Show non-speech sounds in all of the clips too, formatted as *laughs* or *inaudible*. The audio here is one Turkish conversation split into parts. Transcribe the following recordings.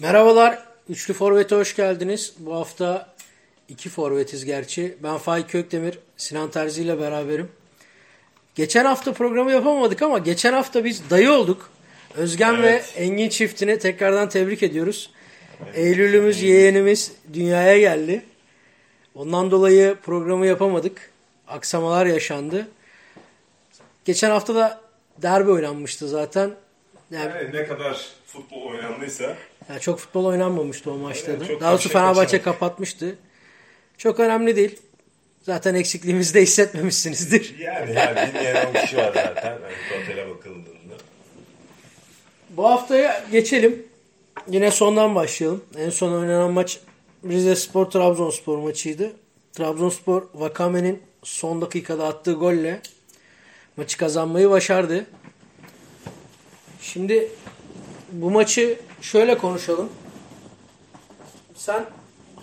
Merhabalar. Üçlü Forvet'e hoş geldiniz. Bu hafta iki forvetiz gerçi. Ben Faik Kökdemir, Sinan Terzi ile beraberim. Geçen hafta programı yapamadık ama geçen hafta biz dayı olduk. Özgen Evet. ve Engin çiftini tekrardan tebrik ediyoruz. Eylül'ümüz, yeğenimiz dünyaya geldi. Ondan dolayı programı yapamadık. Aksamalar yaşandı. Geçen hafta da derbi oynanmıştı zaten. Yani Yani ne kadar futbol oynandıysa yani çok futbol oynanmamıştı o maçta Evet, da. Daha doğrusu Fenerbahçe kaçırdık. kapatmıştı. Çok önemli değil. Zaten eksikliğimizi de hissetmemişsinizdir. yani yani dinleyen 10 kişi var zaten hani totale bakıldığında. Bu haftaya geçelim. Yine sondan başlayalım. En son oynanan maç Rize Spor Trabzonspor maçıydı. Trabzonspor Vakame'nin son dakikada attığı golle maçı kazanmayı başardı. Şimdi bu maçı şöyle konuşalım. Sen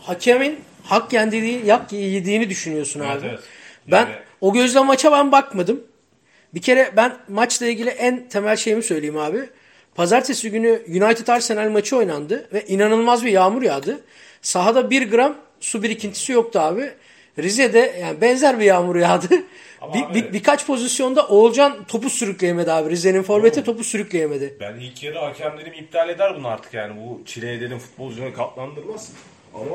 hakemin hak yendiği, yak yediğini düşünüyorsun Evet, abi. evet. Ben Yani- o gözle maça ben bakmadım. Bir kere ben maçla ilgili en temel şeyimi söyleyeyim abi. Pazartesi günü United Arsenal maçı oynandı ve inanılmaz bir yağmur yağdı. Sahada bir gram su birikintisi yoktu abi. Rize'de yani benzer bir yağmur yağdı. Ama Bir- abi- bir- birkaç pozisyonda Oğulcan topu sürükleyemedi abi. Rize'nin forveti topu sürükleyemedi. Ben ilk yarı hakemlerim iptal eder bunu artık yani bu çile edelim futbolcuları katlandırmaz. Ama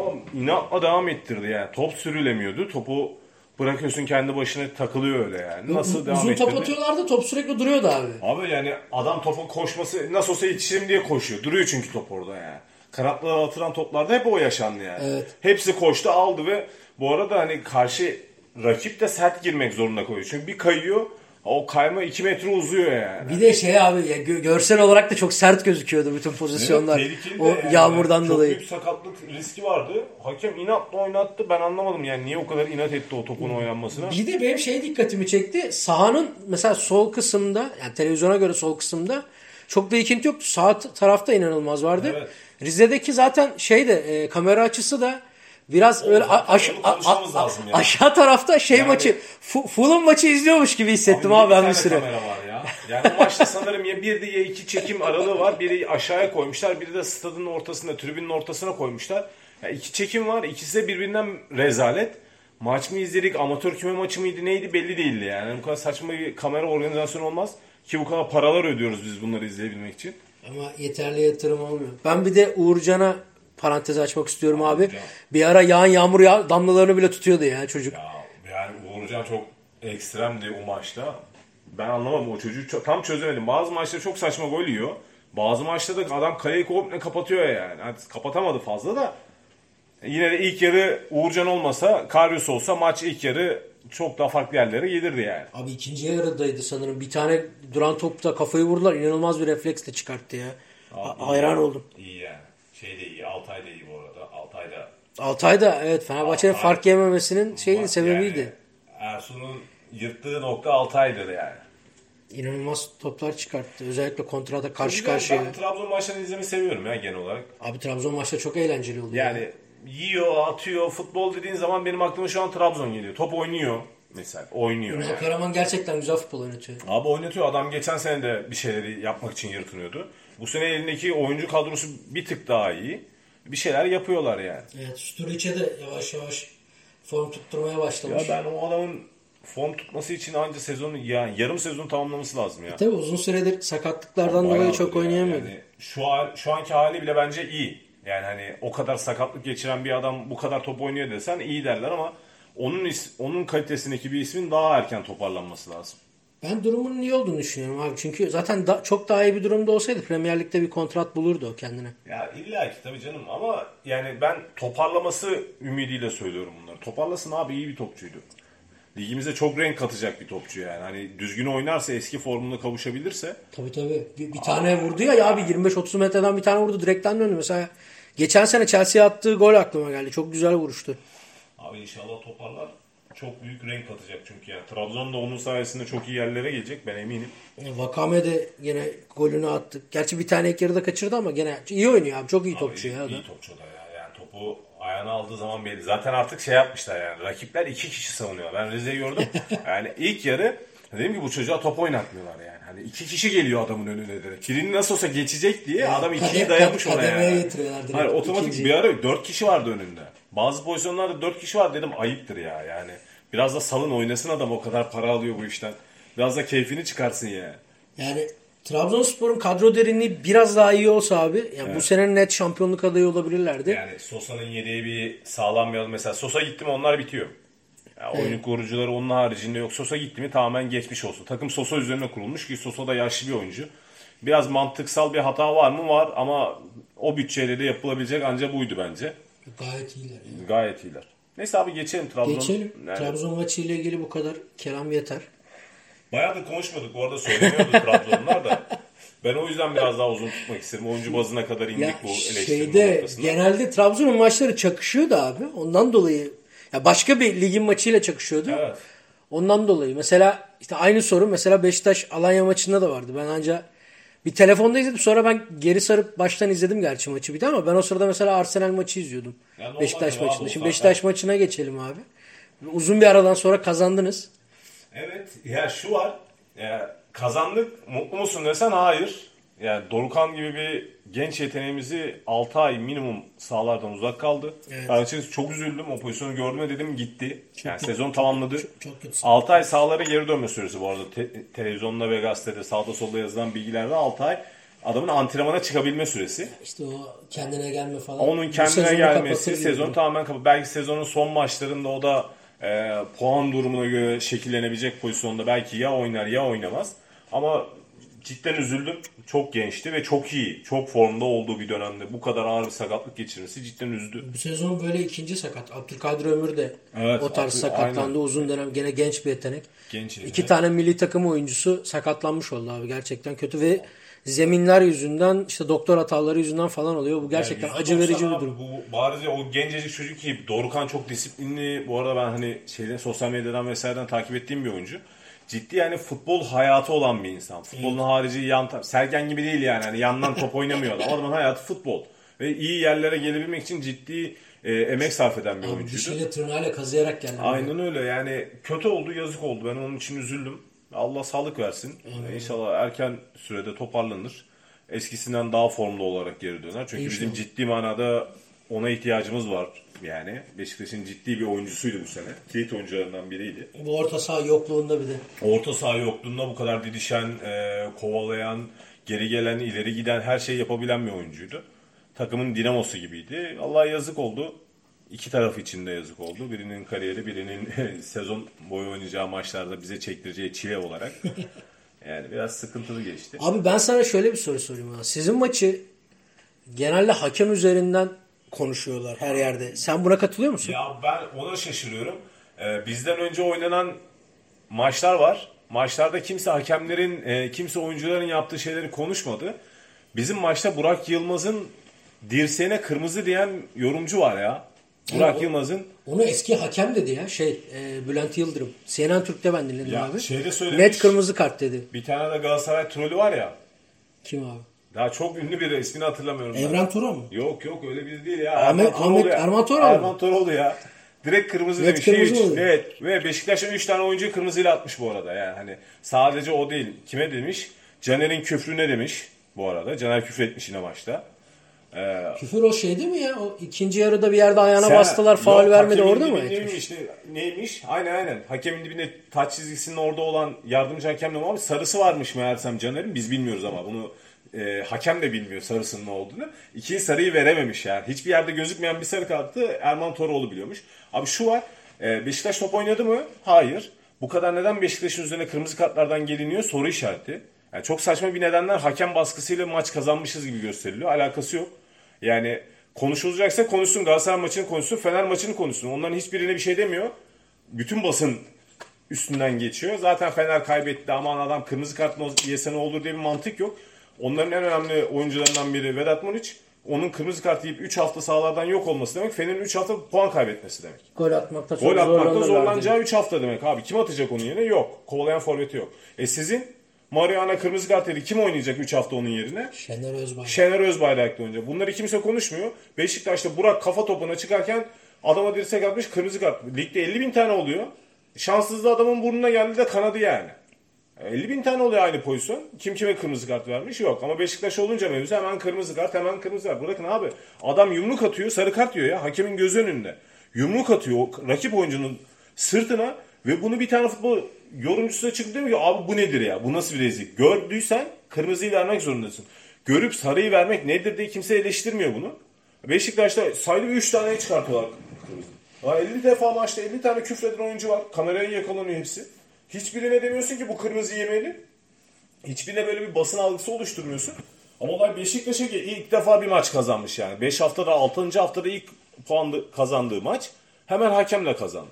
inatla devam ettirdi yani. Top sürülemiyordu. Topu bırakıyorsun kendi başına takılıyor öyle yani. Nasıl devam Uzun top ettirdi? atıyorlardı top sürekli duruyordu abi. Abi yani adam topun koşması nasıl olsa yetişirim diye koşuyor. Duruyor çünkü top orada yani. Kanatlara atılan toplarda hep o yaşandı yani. Evet. Hepsi koştu aldı ve bu arada hani karşı rakip de sert girmek zorunda koyuyor. Çünkü bir kayıyor o kayma 2 metre uzuyor yani. Bir de şey abi ya, gö- görsel olarak da çok sert gözüküyordu bütün pozisyonlar. Evet, o yani. yağmurdan Çok dolayı. büyük sakatlık riski vardı. Hakem inatla oynattı. Ben anlamadım yani niye o kadar inat etti o topun oynanmasına. Bir de benim şey dikkatimi çekti. Sahanın mesela sol kısımda yani televizyona göre sol kısımda çok bir ikinti yoktu. Sağ tarafta inanılmaz vardı. Evet. Rize'deki zaten şey de e, kamera açısı da biraz öyle a- aş- a- a- lazım ya. aşağı tarafta şey Yani- maçı Fu- Fulham maçı izliyormuş gibi hissettim Abi abi, ben bir süre. kamera var ya. Yani o maçta sanırım ya bir de ya iki çekim aralığı var. Biri aşağıya koymuşlar. Biri de stadın ortasına, tribünün ortasına koymuşlar. Ya iki çekim var. İkisi de birbirinden rezalet. Maç mı izledik, amatör küme maçı mıydı neydi belli değildi yani. Bu kadar saçma bir kamera organizasyonu olmaz. Ki bu kadar paralar ödüyoruz biz bunları izleyebilmek için. Ama yeterli yatırım olmuyor. Ben bir de Uğurcan'a parantez açmak istiyorum abi. Uğurcan. Bir ara yağan yağmur yağ damlalarını bile tutuyordu ya çocuk. Ya yani Uğurcan çok ekstremdi o maçta. Ben anlamadım o çocuğu tam çözemedim. Bazı maçlarda çok saçma gol yiyor. Bazı maçlarda da adam kaleyi komple kapatıyor yani. Hadi kapatamadı fazla da. Yine de ilk yarı Uğurcan olmasa, Karius olsa maç ilk yarı çok daha farklı yerlere gelirdi yani. Abi ikinci yarıdaydı sanırım. Bir tane duran topta kafayı vurdular. İnanılmaz bir refleksle çıkarttı ya. Ha- hayran oldum. İyi yani. Şey de iyi, Altay da iyi bu arada. Altay da Altay da evet Fenerbahçe'nin Altay- fark yememesinin şeyi sebebiydi. Yani Ersun'un yırttığı nokta Altay'dır yani. İnanılmaz toplar çıkarttı. Özellikle kontrada karşı Güzel, karşıya. Ben Trabzon maçlarını izlemeyi seviyorum ya genel olarak. Abi Trabzon maçta çok eğlenceli oldu. Yani yiyor, atıyor. Futbol dediğin zaman benim aklıma şu an Trabzon geliyor. Top oynuyor mesela. Oynuyor. Yani. Karaman gerçekten güzel futbol oynatıyor. Abi oynatıyor. Adam geçen sene de bir şeyleri yapmak için yırtınıyordu. Bu sene elindeki oyuncu kadrosu bir tık daha iyi. Bir şeyler yapıyorlar yani. Evet Sturic'e de yavaş yavaş form tutturmaya Ya başlamış. ben o adamın form tutması için anca sezonu yani yarım sezon tamamlaması lazım ya. Tabii uzun süredir sakatlıklardan dolayı çok yani. oynayamıyordu. Yani şu an şu anki hali bile bence iyi. Yani hani o kadar sakatlık geçiren bir adam bu kadar top oynuyor desen iyi derler ama onun is- onun kalitesindeki bir ismin daha erken toparlanması lazım. Ben durumunun iyi olduğunu düşünüyorum abi. Çünkü zaten da, çok daha iyi bir durumda olsaydı Premier Lig'de bir kontrat bulurdu o kendine. Ya illa ki tabii canım ama yani ben toparlaması ümidiyle söylüyorum bunları. Toparlasın abi iyi bir topçuydu. Ligimize çok renk katacak bir topçu yani. Hani düzgün oynarsa eski formuna kavuşabilirse Tabii tabii. Bir, bir tane vurdu ya, ya abi 25-30 metreden bir tane vurdu direkten döndü. Mesela geçen sene Chelsea'ye attığı gol aklıma geldi. Çok güzel vuruştu. abi inşallah toparlar. Çok büyük renk katacak çünkü yani. Trabzon da onun sayesinde çok iyi yerlere gelecek ben eminim. E, Vakame de yine golünü attı. Gerçi bir tane ilk yarıda kaçırdı ama gene iyi oynuyor abi. Çok iyi topçu iyi, ya. o da. iyi topçu da ya. Yani topu ayağına aldığı zaman belli. Zaten artık şey yapmışlar yani. Rakipler iki kişi savunuyor. Ben Rize'yi gördüm. *laughs* yani ilk yarı Dedim ki bu çocuğa top oynatmıyorlar yani. Hani iki kişi geliyor adamın önüne direkt. Birini nasıl olsa geçecek diye adam ikiyi dayamış ona kademeye yani. getiriyorlar direkt Hayır otomatik ikinciyi. bir ara dört kişi vardı önünde. Bazı pozisyonlarda dört kişi var dedim ayıptır ya yani. Biraz da salın oynasın adam o kadar para alıyor bu işten. Biraz da keyfini çıkarsın ya. Yani Trabzonspor'un kadro derinliği biraz daha iyi olsa abi yani bu sene net şampiyonluk adayı olabilirlerdi. Yani Sosa'nın yedeği bir sağlam bir mesela Sosa gitti mi onlar bitiyor. Ya oyun kurucuları onun haricinde yok. Sosa gitti mi tamamen geçmiş olsun. Takım Sosa üzerine kurulmuş ki Sosa da yaşlı bir oyuncu. Biraz mantıksal bir hata var mı? Var ama o bütçeyle de yapılabilecek ancak buydu bence. gayet iyiler. Yani. Gayet iyiler. Neyse abi geçelim Trabzon. Geçelim. Yani Trabzon maçı ile ilgili bu kadar. Kerem yeter. Bayağı da konuşmuyorduk. Bu arada söyleniyordu *laughs* Trabzonlar da. Ben o yüzden biraz daha uzun tutmak istedim. Oyuncu bazına kadar indik Ya bu eleştirinin şeyde noktasına. genelde Trabzon'un maçları çakışıyordu abi. Ondan dolayı ya başka bir ligin maçıyla çakışıyordu. Evet. Ondan dolayı mesela işte aynı soru mesela Beşiktaş Alanya maçında da vardı. Ben ancak bir telefonda izledim sonra ben geri sarıp baştan izledim gerçi maçı bir de ama ben o sırada mesela Arsenal maçı izliyordum. Ya normal Beşiktaş maçında. Şimdi zaten. Beşiktaş maçına geçelim abi. Uzun bir aradan sonra kazandınız. Evet. Ya şu var. Ya kazandık. Mutlu musun desen hayır. Yani Dorukan gibi bir genç yeteneğimizi 6 ay minimum sahalardan uzak kaldı. Evet. Ben açıkçası çok üzüldüm. O pozisyonu gördüm ve dedim gitti. yani sezon tamamladı. çok kötü. 6 ay sahalara geri dönme süresi bu arada. Te- televizyonda ve gazetede sağda solda yazılan bilgilerde 6 ay adamın antrenmana çıkabilme süresi. İşte o kendine gelme falan. Onun kendine gelmesi bu. tamamen kapat. Belki sezonun son maçlarında o da e, puan durumuna göre şekillenebilecek pozisyonda belki ya oynar ya oynamaz. Ama cidden üzüldüm. Çok gençti ve çok iyi, çok formda olduğu bir dönemde bu kadar ağır bir sakatlık geçirmesi cidden üzdü. Bu sezon böyle ikinci sakat. Abdülkadir Ömür de Evet, o tarz Abdül- sakatlandı. aynen. Uzun dönem gene genç bir yetenek. Genç İki yetenek. tane milli takım oyuncusu sakatlanmış oldu abi. Gerçekten kötü ve zeminler yüzünden işte doktor hataları yüzünden falan oluyor. Bu gerçekten Yani acı verici %90 bir durum. Bu bariz o gencecik çocuk ki Dorukan çok disiplinli. Bu arada ben hani şeyden sosyal medyadan vesaireden takip ettiğim bir oyuncu. Ciddi yani futbol hayatı olan bir insan. Futbolun harici yan ta- Sergen gibi değil yani. Hani yandan top oynamıyor adam. Adamın hayatı futbol. Ve iyi yerlere gelebilmek için ciddi e, emek sarf eden bir Abi oyuncuydu. dişiyle tırnağıyla kazıyarak geldi. Aynen öyle yani kötü oldu yazık oldu ben onun için üzüldüm. Allah sağlık versin. İnşallah erken sürede toparlanır. Eskisinden daha formlu olarak geri döner. Çünkü bizim İnşallah. ciddi manada ona ihtiyacımız var. Yani Beşiktaş'ın ciddi bir oyuncusuydu bu sene. Kilit oyuncularından biriydi. Bu orta saha yokluğunda bir de. Orta saha yokluğunda bu kadar didişen, e, kovalayan, geri gelen, ileri giden her şeyi yapabilen bir oyuncuydu. Takımın dinamosu gibiydi. Allah yazık oldu. İki taraf için de yazık oldu. Birinin kariyeri, birinin *laughs* sezon boyu oynayacağı maçlarda bize çektireceği çile olarak. *laughs* Yani biraz sıkıntılı geçti. Abi ben sana şöyle bir soru sorayım. Ha. Sizin maçı genelde hakem üzerinden konuşuyorlar her yerde. Sen buna katılıyor musun? Ya ben ona şaşırıyorum. Ee, bizden önce oynanan maçlar var. Maçlarda kimse hakemlerin, e, kimse oyuncuların yaptığı şeyleri konuşmadı. Bizim maçta Burak Yılmaz'ın dirseğine kırmızı diyen yorumcu var ya. Burak o- Yılmaz'ın Onu eski hakem dedi ya şey e, Bülent Yıldırım. CNN Türk'te ben dinledim Ya abi. şeyde söylemiş. Net kırmızı kart dedi. bir tane de Galatasaray trolü var ya. Kim abi? Daha çok ünlü biri ismini hatırlamıyorum. ben. Evren Turo mu? Yok yok öyle biri değil ya. Ahmet- Erman Toroğlu Ahmet- ya. Erman Toroğlu mu? Erman Toroğlu ya. Direkt kırmızı Net demiş. kırmızı Hiç. Evet. Ve Beşiktaş'ın 3 tane oyuncuyu kırmızıyla atmış bu arada. Yani hani sadece o değil. Kime demiş? Caner'in küfrüne demiş bu arada. Caner küfür etmiş yine maçta. Ee, Küfür o şey değil mi ya? O ikinci yarıda bir yerde ayağına Sen- bastılar, faul vermedi orada mı? dibinde etmiş? miymiş, ne- neymiş? Aynen aynen. Hakemin dibinde taç çizgisinin orada olan yardımcı hakem de ama sarısı varmış meğersem Caner'in. Biz bilmiyoruz ama bunu e, hakem de bilmiyor sarısının ne olduğunu. İkiyi sarıyı verememiş yani. Hiçbir yerde gözükmeyen bir sarı kartı Erman Toroğlu biliyormuş. Abi şu var. e, Beşiktaş top oynadı mı? Hayır. Bu kadar neden Beşiktaş'ın üzerine kırmızı kartlardan geliniyor? Soru işareti. Yani çok saçma bir nedenden hakem baskısıyla maç kazanmışız gibi gösteriliyor. Alakası yok. Yani konuşulacaksa konuşsun. Galatasaray maçını konuşsun. Fener maçını konuşsun. Onların hiçbirine bir şey demiyor. Bütün basın üstünden geçiyor. Zaten Fener kaybetti. Aman adam kırmızı kart yese ne olur diye bir mantık yok. Onların en önemli oyuncularından biri Vedat Muriç. Onun kırmızı kart yiyip 3 hafta sahalardan yok olması demek. Fener'in 3 hafta puan kaybetmesi demek. Gol atmakta çok Gol atmakta zorlanacağı dedi. 3 hafta demek abi. Kim atacak onun yerine? Yok. Kovalayan forveti yok. E sizin Mariana kırmızı kart yedi. Kim oynayacak 3 hafta onun yerine? Şener Özbay. Şener Özbayrak'ta oynayacak. Bunları kimse konuşmuyor. Beşiktaş'ta Burak kafa topuna çıkarken adama dirsek atmış kırmızı kart. Ligde 50 bin tane oluyor. Şanssızlığı adamın burnuna geldi de kanadı yani. 50 bin tane oluyor aynı pozisyon. Kim kime kırmızı kart vermiş yok. Ama Beşiktaş olunca mevzu hemen kırmızı kart hemen kırmızı kart. Bırakın abi adam yumruk atıyor sarı kart diyor ya hakemin gözü önünde. Yumruk atıyor rakip oyuncunun sırtına ve bunu bir tane futbol yorumcusu da çıktı diyor ki abi bu nedir ya bu nasıl bir rezil. Gördüysen kırmızıyı vermek zorundasın. Görüp sarıyı vermek nedir diye kimse eleştirmiyor bunu. Beşiktaş'ta sayılı bir 3 tane çıkartıyorlar kırmızı. Ya 50 defa maçta 50 tane küfreden oyuncu var. Kameraya yakalanıyor hepsi. Hiçbirine demiyorsun ki bu kırmızı yemeli. Hiçbirine böyle bir basın algısı oluşturmuyorsun. Ama olay Beşiktaş'a ki ilk defa bir maç kazanmış yani. 5 haftada 6. haftada ilk puan kazandığı maç hemen hakemle kazandı.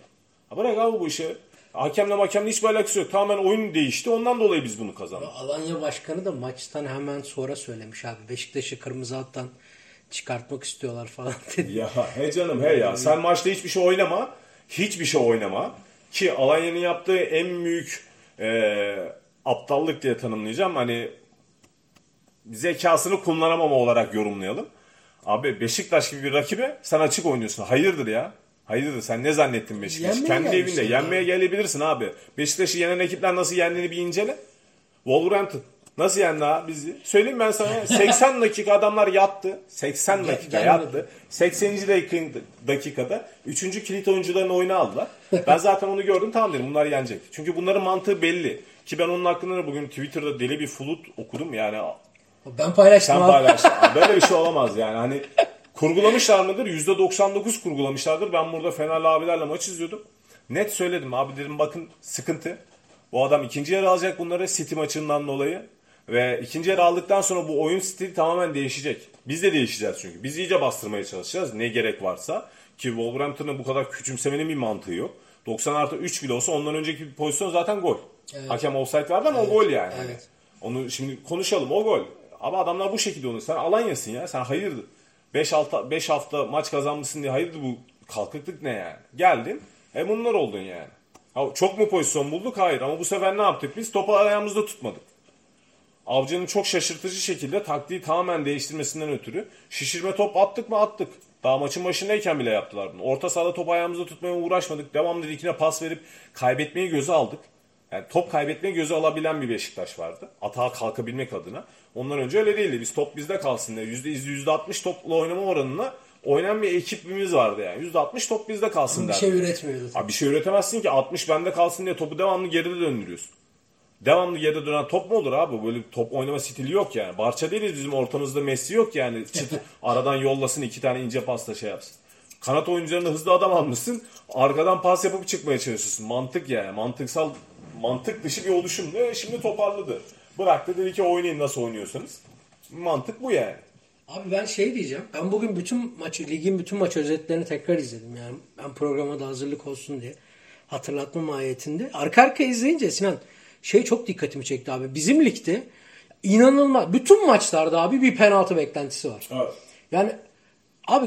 Ha bırak abi bu işi. Hakemle hakemle hiçbir alakası yok. Tamamen oyun değişti. Ondan dolayı biz bunu kazandık. Alanya Başkanı da maçtan hemen sonra söylemiş abi. Beşiktaş'ı kırmızı hattan çıkartmak istiyorlar falan *laughs* dedi. Ya he canım he ya. Sen maçta hiçbir şey oynama. Hiçbir şey oynama. Ki Alanya'nın yaptığı en büyük e, aptallık diye tanımlayacağım. Hani zekasını kullanamama olarak yorumlayalım. Abi Beşiktaş gibi bir rakibe sen açık oynuyorsun. Hayırdır ya? Hayırdır sen ne zannettin Beşiktaş? Yenmeye Kendi evinde ya. yenmeye gelebilirsin abi. Beşiktaş'ı yenen ekipler nasıl yendiğini bir incele. Wolverhampton nasıl yendi ha bizi? Söyleyeyim ben sana *laughs* 80 dakika adamlar yattı. 80 dakika gelmedi. yattı. 80. dakika, dakikada 3. kilit oyuncularını oyuna aldılar. Ben zaten onu gördüm tamam dedim bunlar yenecek. Çünkü bunların mantığı belli. Ki ben onun hakkında da bugün Twitter'da deli bir flut okudum yani Ben paylaştım sen abi. paylaştın. *laughs* Böyle bir şey olamaz yani. Hani kurgulamışlar mıdır? %99 kurgulamışlardır. Ben burada Fenerli abilerle maç izliyordum. Net söyledim abi dedim bakın sıkıntı. Bu adam ikinci yarı alacak bunları City maçından dolayı. Ve ikinci yarı aldıktan sonra bu oyun stili tamamen değişecek. Biz de değişeceğiz çünkü. Biz iyice bastırmaya çalışacağız ne gerek varsa. Ki Wolverhampton'ın bu kadar küçümsemenin bir mantığı yok. 90 artı 3 bile olsa ondan önceki bir pozisyon zaten gol. Hakem offside verdi ama o gol yani. Hani evet. Onu şimdi konuşalım o gol. Ama adamlar bu şekilde onu. Sen Alanya'sın ya. Sen hayırdır. 5 hafta 5 hafta maç kazanmışsın diye hayırdır bu kalkıklık ne yani? Geldin. E bunlar oldun yani. Ha, çok mu pozisyon bulduk? Hayır. Ama bu sefer ne yaptık biz? Topu ayağımızda tutmadık. Avcı'nın çok şaşırtıcı şekilde taktiği tamamen değiştirmesinden ötürü şişirme top attık mı attık. Daha maçın başındayken bile yaptılar bunu. Orta sahada topu ayağımızda tutmaya uğraşmadık. Devamlı dikine pas verip kaybetmeyi göze aldık. Yani top kaybetmeyi göze alabilen bir Beşiktaş vardı. Atağa kalkabilmek adına. Ondan önce öyle değildi. Biz top bizde kalsın diye. %100, %60 topla oynama oranına oynayan bir ekibimiz vardı yani. %60 top bizde kalsın Bir derdi. şey üretmiyordu. Abi bir şey üretemezsin ki 60 bende kalsın diye topu devamlı geride döndürüyorsun. Devamlı geride dönen top mu olur abi? Böyle top oynama stili yok yani. Barça değiliz bizim ortamızda Messi yok yani. Çıtı *laughs* aradan yollasın iki tane ince pasta şey yapsın. Kanat oyuncularına hızlı adam almışsın. Arkadan pas yapıp çıkmaya çalışıyorsun. Mantık yani. Mantıksal mantık dışı bir oluşum. Ne? Şimdi toparladı. Bıraktı dedi ki oynayın nasıl oynuyorsanız. Mantık bu yani. Abi ben şey diyeceğim. Ben bugün bütün maçı, ligin bütün maç özetlerini tekrar izledim. Yani ben programa da hazırlık olsun diye. Hatırlatma mahiyetinde. Arka arka izleyince Sinan şey çok dikkatimi çekti abi. Bizim ligde inanılmaz. Bütün maçlarda abi bir penaltı beklentisi var. Evet. Yani abi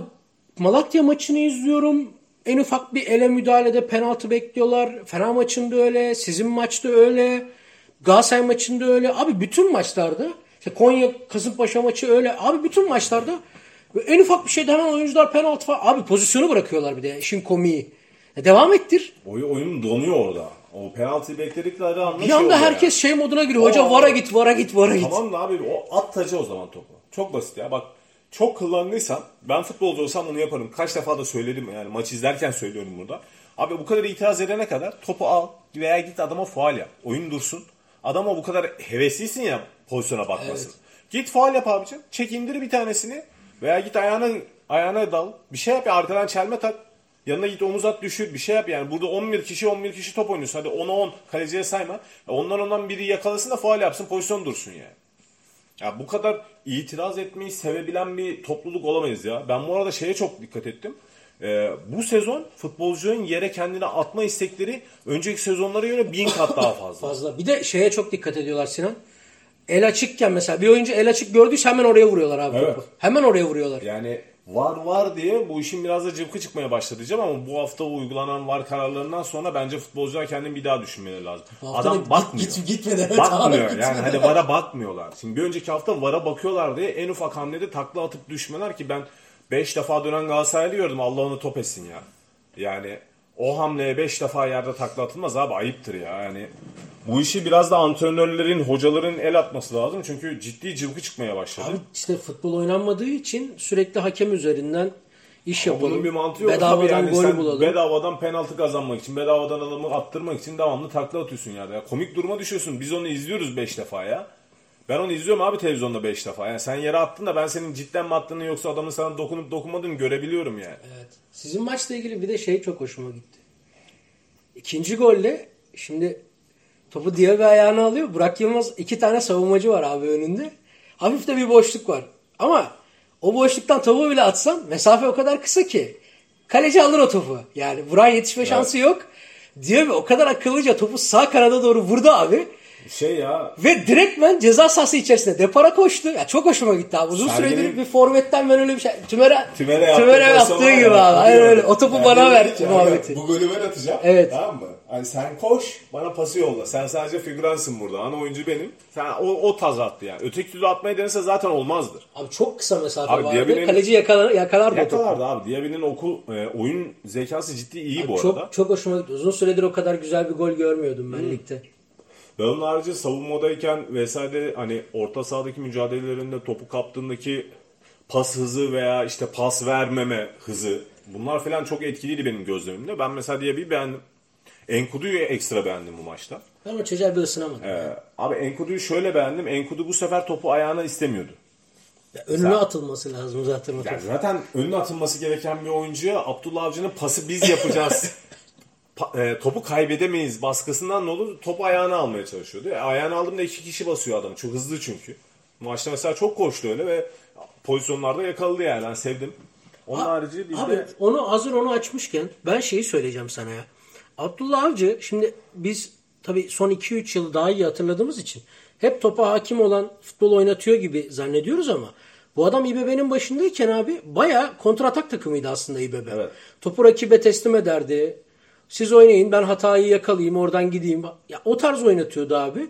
Malatya maçını izliyorum. En ufak bir ele müdahalede penaltı bekliyorlar. Fener maçında öyle. Sizin maçta öyle. Galatasaray maçında öyle. Abi bütün maçlarda işte Konya Kasımpaşa maçı öyle. Abi bütün maçlarda en ufak bir şeyde hemen oyuncular penaltı falan. Abi pozisyonu bırakıyorlar bir de işin komiği. Ya devam ettir. Oy, oyun donuyor orada. O penaltıyı bekledikleri anda Bir şey anda oluyor herkes şey moduna giriyor. Hoca vara git, vara git, vara git. Tamam da abi o at tacı o zaman topu. Çok basit ya. Bak çok kullandıysan ben futbolcu olsam bunu yaparım. Kaç defa da söyledim yani maç izlerken söylüyorum burada. Abi bu kadar itiraz edene kadar topu al veya git adama faal yap. Oyun dursun. Adama bu kadar heveslisin ya pozisyona bakmasın. Git faal yap abicim. Çek indir bir tanesini veya git ayağına ayağına dal. Bir şey yap ya arkadan çelme tak. Yanına git omuz at düşür bir şey yap yani. Burada 11 kişi 11 kişi top oynuyorsun. Hadi 10'a 10 kaleciye sayma. E Ondan ondan biri yakalasın da faal yapsın pozisyon dursun yani. Ya bu kadar itiraz etmeyi sevebilen bir topluluk olamayız ya. Ben bu arada şeye çok dikkat ettim. Ee, bu sezon futbolcuların yere kendini atma istekleri önceki sezonlara göre bin kat daha *laughs* fazla. Fazla. Bir de şeye çok dikkat ediyorlar Sinan. El açıkken mesela bir oyuncu el açık gördüyse hemen oraya vuruyorlar abi Evet. topu. Hemen oraya vuruyorlar. Yani var var diye bu işin biraz da cıvkı çıkmaya başladı diyeceğim ama bu hafta uygulanan var kararlarından sonra bence futbolcular kendini bir daha düşünmeleri lazım. Adam git- bakmıyor. git- gitmedi, *laughs* evet bakmıyor abi, yani hani vara bakmıyorlar. Şimdi bir önceki hafta vara bakıyorlar diye en ufak hamlede takla atıp düşmeler ki ben 5 defa dönen Galatasaraylı gördüm Allah onu top etsin ya. Yani o hamleye 5 defa yerde takla atılmaz abi ayıptır ya yani. Bu işi biraz da antrenörlerin, hocaların el atması lazım. Çünkü ciddi cıvkı çıkmaya başladı. Abi işte futbol oynanmadığı için sürekli hakem üzerinden iş Ama yapalım. Bunun bir mantığı yok. Bedavadan yani gol bulalım. Bedavadan penaltı kazanmak için, bedavadan adamı attırmak için devamlı takla atıyorsun yerde. Ya komik duruma düşüyorsun. Biz onu izliyoruz 5 defa ya. Ben onu izliyorum abi televizyonda 5 defa. Yani sen yere attın da ben senin cidden mi attığını yoksa adamın sana dokunup dokunmadığını görebiliyorum yani. Evet. Sizin maçla ilgili bir de şey çok hoşuma gitti. İkinci golle şimdi topu bir ayağına alıyor. Burak Yılmaz iki tane savunmacı var abi önünde. Hafif de bir boşluk var. Ama o boşluktan topu bile atsan mesafe o kadar kısa ki. Kaleci alır o topu. Yani Burak'ın yetişme şansı yok. Diyor o kadar akıllıca topu sağ kanada doğru vurdu abi. Şey ya Ve direktmen ceza sahası içerisinde depara koştu. Ya çok hoşuma gitti abi. Uzun Sergen'in- süredir bir forvetten ben öyle bir şey. Tümere, Tümer'e yaptığı tümere yaptığı gibi abi. Aynen öyle. O topu Yani bana ver muhabbeti. Bu golü ben atacağım. Evet. Tamam mı? Hani sen koş bana pası yolla. Sen sadece figüransın burada. Ana oyuncu benim. Sen o, o taz attı yani. Öteki türlü atmayı denese zaten olmazdır. Abi çok kısa mesafe Abi vardı. Diaby'nin- Kaleci yakalar, yakalardı. Yakalardı abi. Diaby'nin okul e, oyun zekası ciddi iyi bu Çok, arada. çok hoşuma gitti. Uzun süredir o kadar güzel bir gol görmüyordum ben ligde. Ve onun harici savunmadayken vesaire hani orta sahadaki mücadelelerinde topu kaptığındaki pas hızı veya işte pas vermeme hızı bunlar falan çok etkiliydi benim gözlemimde. Ben mesela Diaby'i beğendim. Enkudu'yu ekstra beğendim bu maçta. Ben o çocuğa bir ısınamadım. Ee, abi Enkudu'yu şöyle beğendim. Enkudu bu sefer topu ayağına istemiyordu. Ya önüne atılması lazım zaten top. zaten önüne atılması gereken bir oyuncuya Abdullah Avcı'nın pası biz yapacağız. *laughs* E, topu kaybedemeyiz baskısından ne olur topu ayağına almaya çalışıyordu. E, ayağına aldığında iki kişi basıyor adam. Çok hızlı çünkü. Maçta mesela çok koştu öyle ve pozisyonlarda yakaladı yani. Ben sevdim. Onun harici bizde Abi onu hazır onu açmışken ben şeyi söyleyeceğim sana ya. Abdullah Avcı şimdi biz tabii son 2-3 yılı daha iyi hatırladığımız için hep topa hakim olan futbol oynatıyor gibi zannediyoruz ama bu adam İBB'nin başındayken abi baya kontratak takımıydı aslında İBB. Evet. Topu rakibe teslim ederdi. Siz oynayın ben hatayı yakalayayım oradan gideyim. Ya, o tarz oynatıyordu abi.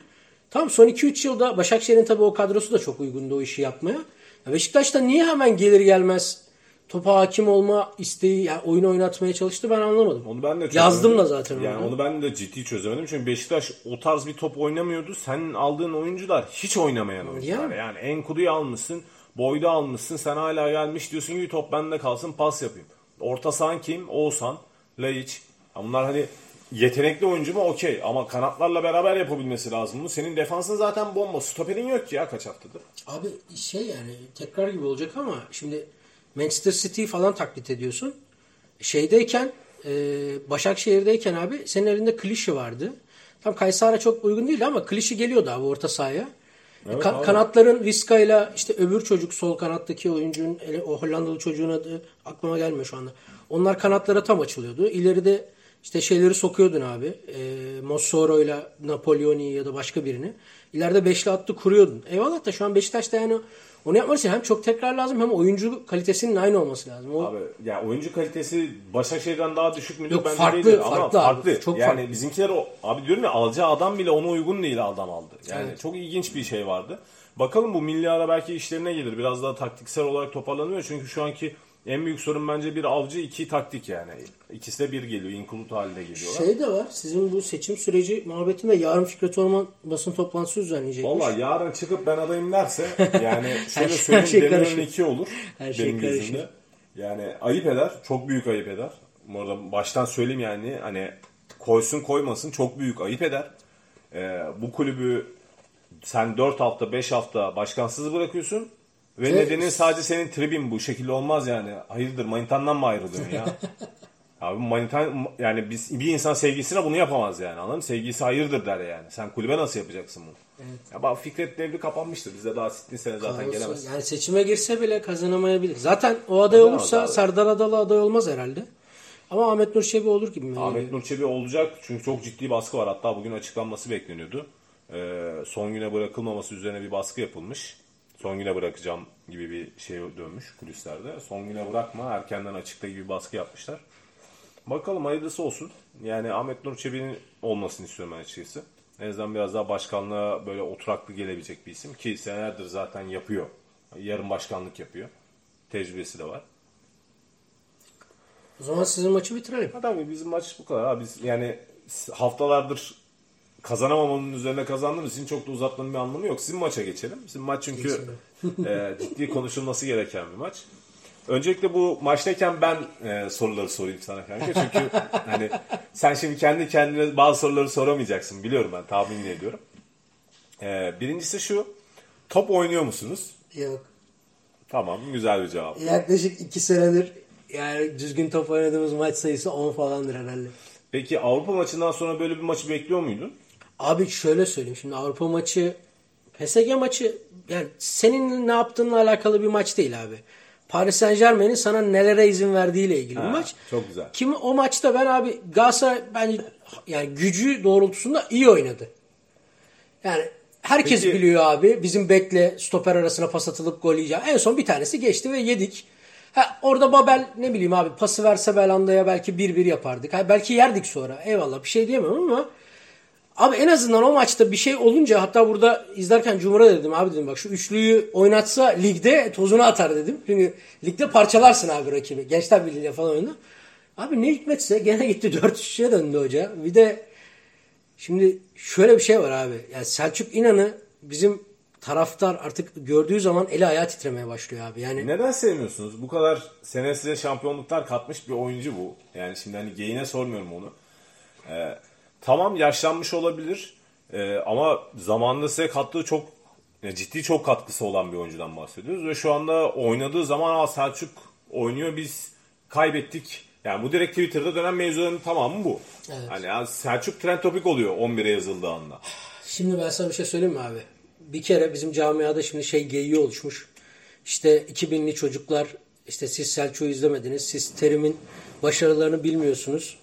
Tam son 2-3 yılda Başakşehir'in tabii o kadrosu da çok uygundu o işi yapmaya. Ya Beşiktaş'ta niye hemen gelir gelmez topa hakim olma isteği, yani oyunu oynatmaya çalıştı ben anlamadım. Onu ben de. Yazdım da zaten Yani onu. onu ben de ciddi çözemedim. Çünkü Beşiktaş o tarz bir top oynamıyordu. Senin aldığın oyuncular hiç oynamayan oyuncular. Yani. Yani, Enkudu'yu almışsın, Boyda almışsın. Sen hala gelmiş diyorsun ki top bende kalsın pas yapayım. Orta sahan kim? Oğuzhan, Laiç. Ya Bunlar hani yetenekli oyuncu mu? Okey. Ama kanatlarla beraber yapabilmesi lazım bunu. Senin defansın zaten bomba. Stoperin yok ki ya kaç haftadır. Abi şey yani tekrar gibi olacak ama şimdi Manchester City falan taklit ediyorsun. Şeydeyken e, Başakşehir'deyken abi senin elinde klişi vardı. Tam Kaysara çok uygun değil ama klişi geliyordu abi orta sahaya. Evet Ka- abi. kanatların Vizca'yla işte öbür çocuk sol kanattaki oyuncunun o Hollandalı çocuğun adı aklıma gelmiyor şu anda. Onlar kanatlara tam açılıyordu. İleride işte şeyleri sokuyordun abi. E, Mossoro'yla Napoleoni'yi ya da başka birini. İleride beşli attı kuruyordun. Eyvallah da şu an Beşiktaş'ta yani onu yapmak için hem çok tekrar lazım hem oyuncu kalitesinin aynı olması lazım. O, Abi ya oyuncu kalitesi Başakşehir'den daha düşük müdür? Yok, Bence farklı, değildir. Ama farklı abi. farklı. Çok yani farklı. bizimkiler o abi diyorum ya alacağı adam bile ona uygun değil adam aldı. Yani Evet. çok ilginç bir şey vardı. Bakalım bu milli ara belki işlerine gelir. Biraz daha taktiksel olarak toparlanıyor. Çünkü şu anki en büyük sorun bence bir avcı iki taktik yani. İkisi de bir geliyor. Inkulut halinde geliyorlar. şey de var. Sizin bu seçim süreci muhabbetinde yarın Fikret Orman basın toplantısı düzenleyecekmiş. Valla yarın çıkıp ben adayım derse yani *laughs* şöyle şey- söyleyeyim şey iki olur Her şey benim karışır. gözümde. Yani ayıp eder. Çok büyük ayıp eder. Bu arada baştan söyleyeyim yani hani koysun koymasın çok büyük ayıp eder. Ee, bu kulübü sen 4 hafta 5 hafta başkansız bırakıyorsun ve Ve- nedeni sadece senin tribin bu şekilde olmaz yani. Hayırdır manitandan mı ayrılıyorsun ya? *laughs* Abi manitan yani biz bir insan sevgisine bunu yapamaz yani anladın mı? Sevgisi hayırdır der yani. Sen kulübe nasıl yapacaksın bunu? Ya bak Fikret devri kapanmıştır. Bizde daha sittin sene zaten Olsa- gelemez. Yani seçime girse bile kazanamayabilir. Zaten o aday Kazanamaz olursa abi. Serdar Adalı aday olmaz herhalde. Ama Ahmet Nur Çebi olur gibi? Ahmet Nur Çebi olacak çünkü çok ciddi baskı var. Hatta bugün açıklanması bekleniyordu. Ee, son güne bırakılmaması üzerine bir baskı yapılmış. Son güne bırakacağım gibi bir şey dönmüş kulislerde. Son güne bırakma erkenden açıkla gibi baskı yapmışlar. Bakalım hayırlısı olsun. Yani Ahmet Nur Çebi'nin olmasını istiyorum ben açıkçası. En azından biraz daha başkanlığa böyle oturaklı gelebilecek bir isim. Ki senelerdir zaten yapıyor. Yarın başkanlık yapıyor. Tecrübesi de var. O zaman sizin maçı bitirelim. Ha tabii bizim maç bu kadar. Ha, biz yani haftalardır kazanamamanın üzerine kazandığımız için çok da uzatmanın bir anlamı yok. Sizin maça geçelim. Sizin maç çünkü e, ciddi konuşulması gereken bir maç. Öncelikle bu maçtayken ben e, soruları sorayım sana kanka. Çünkü *laughs* hani sen şimdi kendi kendine bazı soruları soramayacaksın. Biliyorum ben tahmin ediyorum. E, birincisi şu. Top oynuyor musunuz? Yok. Tamam güzel bir cevap. Yaklaşık 2 senedir yani düzgün top oynadığımız maç sayısı 10 falandır herhalde. Peki Avrupa maçından sonra böyle bir maçı bekliyor muydun? Abi şöyle söyleyeyim. Şimdi Avrupa maçı PSG maçı yani senin ne yaptığınla alakalı bir maç değil abi. Paris Saint Germain'in sana nelere izin verdiğiyle ilgili Ha, bir maç. çok güzel. Kim o maçta ben abi Galatasaray bence yani gücü doğrultusunda iyi oynadı. Yani herkes Peki- biliyor abi bizim bekle stoper arasına pas atılıp gol yiyeceğim. En son bir tanesi geçti ve yedik. Ha, orada Babel ne bileyim abi pası verse Belanda'ya belki 1-1 yapardık. Ha, belki yerdik sonra. Eyvallah bir şey diyemem ama Abi en azından o maçta bir şey olunca hatta burada izlerken Cumhur'a dedim abi dedim bak şu üçlüyü oynatsa ligde tozunu atar dedim. Çünkü ligde parçalarsın abi rakibi. Gençler Birliği'yle falan oynadı. Abi ne hikmetse gene gitti *laughs* 4-3'e döndü hoca. Bir de şimdi şöyle bir şey var abi. Yani Selçuk İnan'ı bizim taraftar artık gördüğü zaman eli ayağı titremeye başlıyor abi. Yani Neden sevmiyorsunuz? Bu kadar sene size şampiyonluklar katmış bir oyuncu bu. Yani şimdi hani geyine sormuyorum onu. Ee, tamam yaşlanmış olabilir. Ee, ama zamanında size kattığı çok ciddi çok katkısı olan bir oyuncudan bahsediyoruz. Ve şu anda oynadığı zaman Aa, Selçuk oynuyor biz kaybettik. Yani bu direkt Twitter'da dönen mevzuların tamamı bu. Evet. Hani ya Selçuk trend topik oluyor 11'e yazıldığı anda. Şimdi ben sana bir şey söyleyeyim mi abi? Bir kere bizim camiada şimdi şey geyiği oluşmuş. İşte 2000'li çocuklar işte siz Selçuk'u izlemediniz. Siz Terim'in başarılarını bilmiyorsunuz.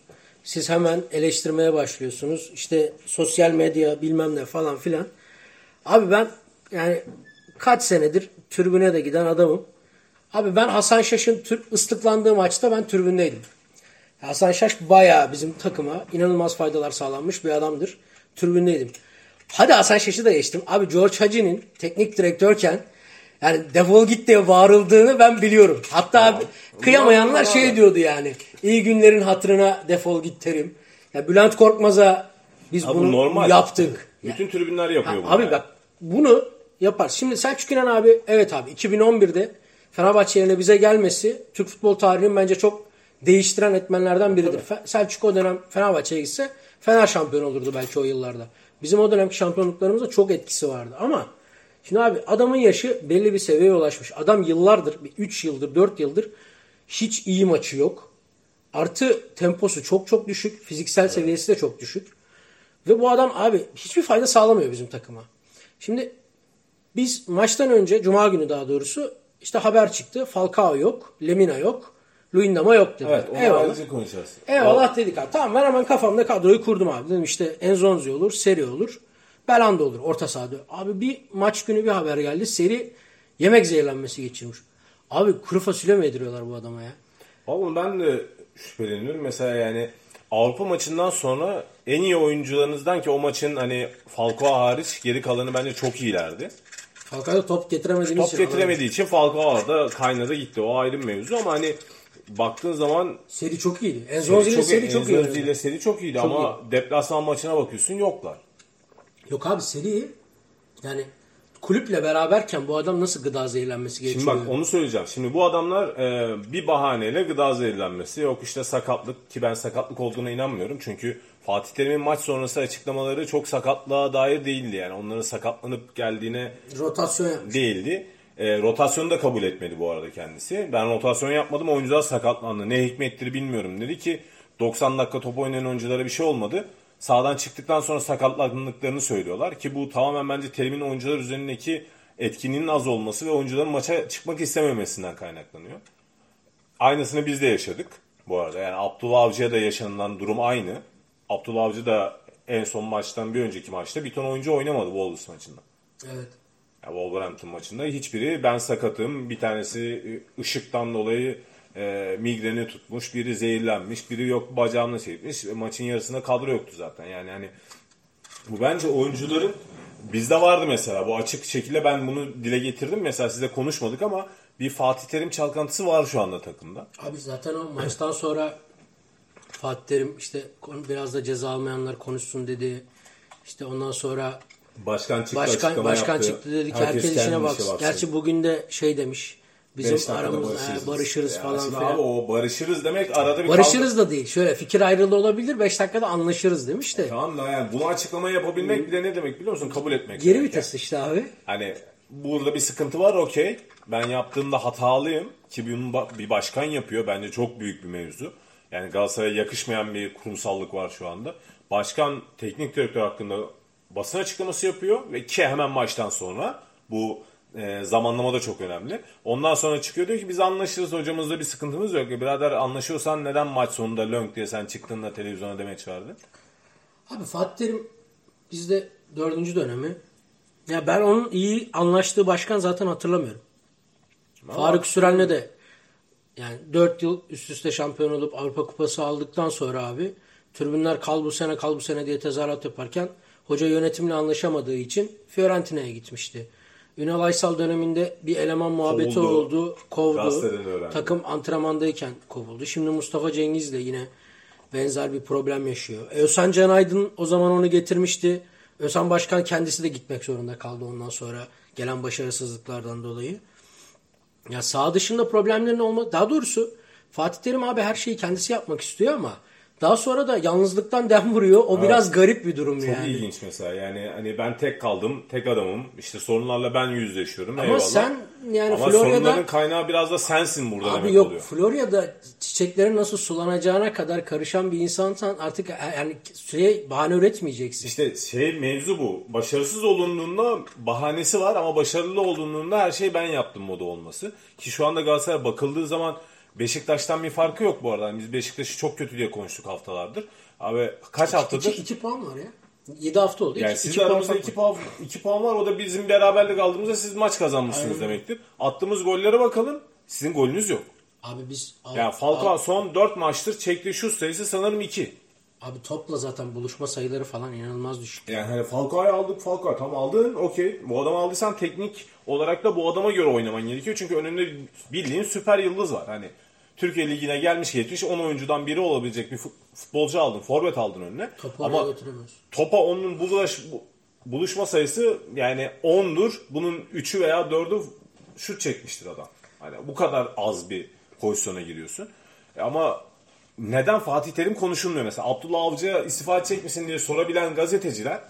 Siz hemen eleştirmeye başlıyorsunuz. İşte sosyal medya bilmem ne falan filan. Abi ben yani kaç senedir tribüne de giden adamım. Abi ben Hasan Şaş'ın tür- ıslıklandığı maçta ben tribündeydim. Hasan Şaş bayağı bizim takıma inanılmaz faydalar sağlanmış bir adamdır. Tribündeydim. Hadi Hasan Şaş'ı da geçtim. Abi George Hacı'nin teknik direktörken yani defol git diye bağırıldığını ben biliyorum. Hatta abi, kıyamayanlar şey diyordu yani. İyi günlerin hatırına defol git terim. Ya Bülent Korkmaz'a biz Abi bu bunu normal. yaptık. Bütün tribünler yapıyor bunu. Abi yani. bak bunu yapar. Şimdi Selçuk İnan abi evet abi 2011'de Fenerbahçe yerine bize gelmesi Türk futbol tarihinin bence çok değiştiren etmenlerden biridir. Fe- Selçuk o dönem Fenerbahçe'ye gitse Fener şampiyon olurdu belki o yıllarda. Bizim o dönemki şampiyonluklarımızda çok etkisi vardı ama şimdi abi adamın yaşı belli bir seviyeye ulaşmış. Adam yıllardır 3 yıldır 4 yıldır hiç iyi maçı yok. Artı temposu çok çok düşük. Fiziksel seviyesi de çok düşük. Ve bu adam abi hiçbir fayda sağlamıyor bizim takıma. Şimdi biz maçtan önce Cuma günü daha doğrusu işte haber çıktı. Falcao yok, Lemina yok, Luyendama yok dedi. Evet onu Eyvallah. konuşacağız. Eyvallah dedik abi. Tamam ben hemen kafamda kadroyu kurdum abi. Dedim işte Enzonzi olur, Seri olur, Belanda olur orta sahada. Abi bir maç günü bir haber geldi. Seri yemek zehirlenmesi geçirmiş. Abi kuru fasulye mi yediriyorlar bu adama ya? Oğlum ben de şüpheleniyorum. Mesela yani Avrupa maçından sonra en iyi oyuncularınızdan ki o maçın hani Falcao hariç geri kalanı bence çok iyilerdi. Falcao'da top getiremediğiniz Top için. getiremediği için Falcao orada kaynadı gitti. O ayrı bir mevzu ama hani baktığın zaman Seri çok iyiydi. Enzonzi ile Seri çok iyi. Enzonzi ile seri çok iyiydi ama deplasman maçına bakıyorsun yoklar. Yok abi Seri yani kulüple beraberken bu adam nasıl gıda zehirlenmesi geçiyor? Şimdi bak onu söyleyeceğim. Şimdi bu adamlar e, bir bahaneyle gıda zehirlenmesi yok işte sakatlık ki ben sakatlık olduğuna inanmıyorum. Çünkü Fatih Terim'in maç sonrası açıklamaları çok sakatlığa dair değildi yani. Onların sakatlanıp geldiğine Rotasyon yapmış. değildi. E, rotasyonu da kabul etmedi bu arada kendisi. Ben rotasyon yapmadım oyuncular sakatlandı. Ne hikmettir bilmiyorum dedi ki 90 dakika top oynayan oyunculara bir şey olmadı. Sağdan çıktıktan sonra sakatlandıklarını söylüyorlar ki bu tamamen bence Terim'in oyuncular üzerindeki etkinliğinin az olması ve oyuncuların maça çıkmak istememesinden kaynaklanıyor. Aynısını biz de yaşadık bu arada. Yani Abdullah Avcı'ya da yaşanılan durum aynı. Abdullah Avcı da en son maçtan bir önceki maçta bir ton oyuncu oynamadı Wolves maçında. Evet. Ya Wolverhampton maçında hiçbiri ben sakatım. Bir tanesi e, ışıktan dolayı e, migreni tutmuş. Biri zehirlenmiş. Biri yok bacağını çekmiş. E, maçın yarısında kadro yoktu zaten. Yani hani bu bence oyuncuların bizde vardı mesela. Bu açık şekilde ben bunu dile getirdim. Mesela size konuşmadık ama bir Fatih Terim çalkantısı var şu anda takımda. Abi zaten o maçtan sonra Fatih Terim işte biraz da ceza almayanlar konuşsun dedi. İşte ondan sonra Başkan çıktı başkan başkan yaptı. çıktı dedi ki herkes, kendi işine işe baksın. Gerçi bugün de şey demiş. Bizim Beş dakikada aramız barışırız, barışırız Ya falan filan. Abi o barışırız demek arada bir Barışırız da değil. Şöyle fikir ayrılığı olabilir. 5 dakikada anlaşırız demiş de. Tamam da yani bunu açıklama yapabilmek bile ne demek biliyor musun? Kabul etmek. Geri vites işte abi. Hani burada bir sıkıntı var okey. Ben yaptığımda hatalıyım ki bunu bir başkan yapıyor. Bence çok büyük bir mevzu. Yani Galatasaray'a yakışmayan bir kurumsallık var şu anda. Başkan teknik direktör hakkında basın açıklaması yapıyor ve ki hemen maçtan sonra bu e, zamanlama da çok önemli. Ondan sonra çıkıyor diyor ki biz anlaşırız hocamızla bir sıkıntımız yok. E, birader anlaşıyorsan neden maç sonunda lönk diye sen çıktın da televizyona demeç verdin? Abi Fatih Terim bizde dördüncü dönemi. Ya ben onun iyi anlaştığı başkan zaten hatırlamıyorum. Faruk Süren'le de yani 4 yıl üst üste şampiyon olup Avrupa Kupası aldıktan sonra abi tribünler kal bu sene kal bu sene diye tezahürat yaparken hoca yönetimle anlaşamadığı için Fiorentina'ya gitmişti. Ünal Aysal döneminde bir eleman muhabbeti Kovuldu. oldu. Kovdu. Takım antrenmandayken kovuldu. Şimdi Mustafa Cengiz de yine benzer bir problem yaşıyor. E, Özhan Can Aydın o zaman onu getirmişti. Özhan Başkan kendisi de gitmek zorunda kaldı ondan sonra gelen başarısızlıklardan dolayı. Ya sağ dışında problemlerin olma daha doğrusu Fatih Terim abi her şeyi kendisi yapmak istiyor ama daha sonra da yalnızlıktan dem vuruyor. O biraz garip bir durum Çok yani. ilginç mesela yani hani ben tek kaldım, tek adamım. İşte sorunlarla ben yüzleşiyorum. Ama eyvallah. sen yani Ama Florya'da- sorunların kaynağı biraz da sensin burada Abi demek yok oluyor. Florya'da çiçeklerin nasıl sulanacağına kadar karışan bir insansan artık yani şey bahane üretmeyeceksin. İşte şey mevzu bu. Başarısız olunduğunda bahanesi var ama başarılı olduğunda her şey ben yaptım modu olması. Ki şu anda Galatasaray bakıldığı zaman Beşiktaş'tan bir farkı yok bu arada. Yani Biz Beşiktaş'ı çok kötü diye konuştuk haftalardır. Abi kaç haftadır? 2 puan var ya. 7 hafta oldu. Yani İki- sizin iki fark 2 var. puan, iki puan var. O da bizim beraberlik aldığımızda siz maç kazanmışsınız demektir. Attığımız gollere bakalım. Sizin golünüz yok. Abi biz Yani Falcao son 4 maçtır çektiği şut sayısı sanırım 2. Abi topla zaten buluşma sayıları falan inanılmaz düşük. Yani hani Falcao'yu aldık Falcao tam aldın okey. Bu adamı aldıysan teknik olarak da bu adama göre oynaman gerekiyor. Çünkü önünde bildiğin süper yıldız var. Hani Türkiye Ligi'ne gelmiş geçmiş 10 oyuncudan biri olabilecek bir fut- futbolcu aldın. Forvet aldın önüne. Topu Ama topa onun bulaş, bu- buluşma sayısı yani 10'dur. Bunun 3'ü veya 4'ü şut çekmiştir adam. Hani bu kadar az bir pozisyona giriyorsun. E ama neden Fatih Terim konuşulmuyor mesela? Abdullah Avcı'ya istifa edecek misin diye sorabilen gazeteciler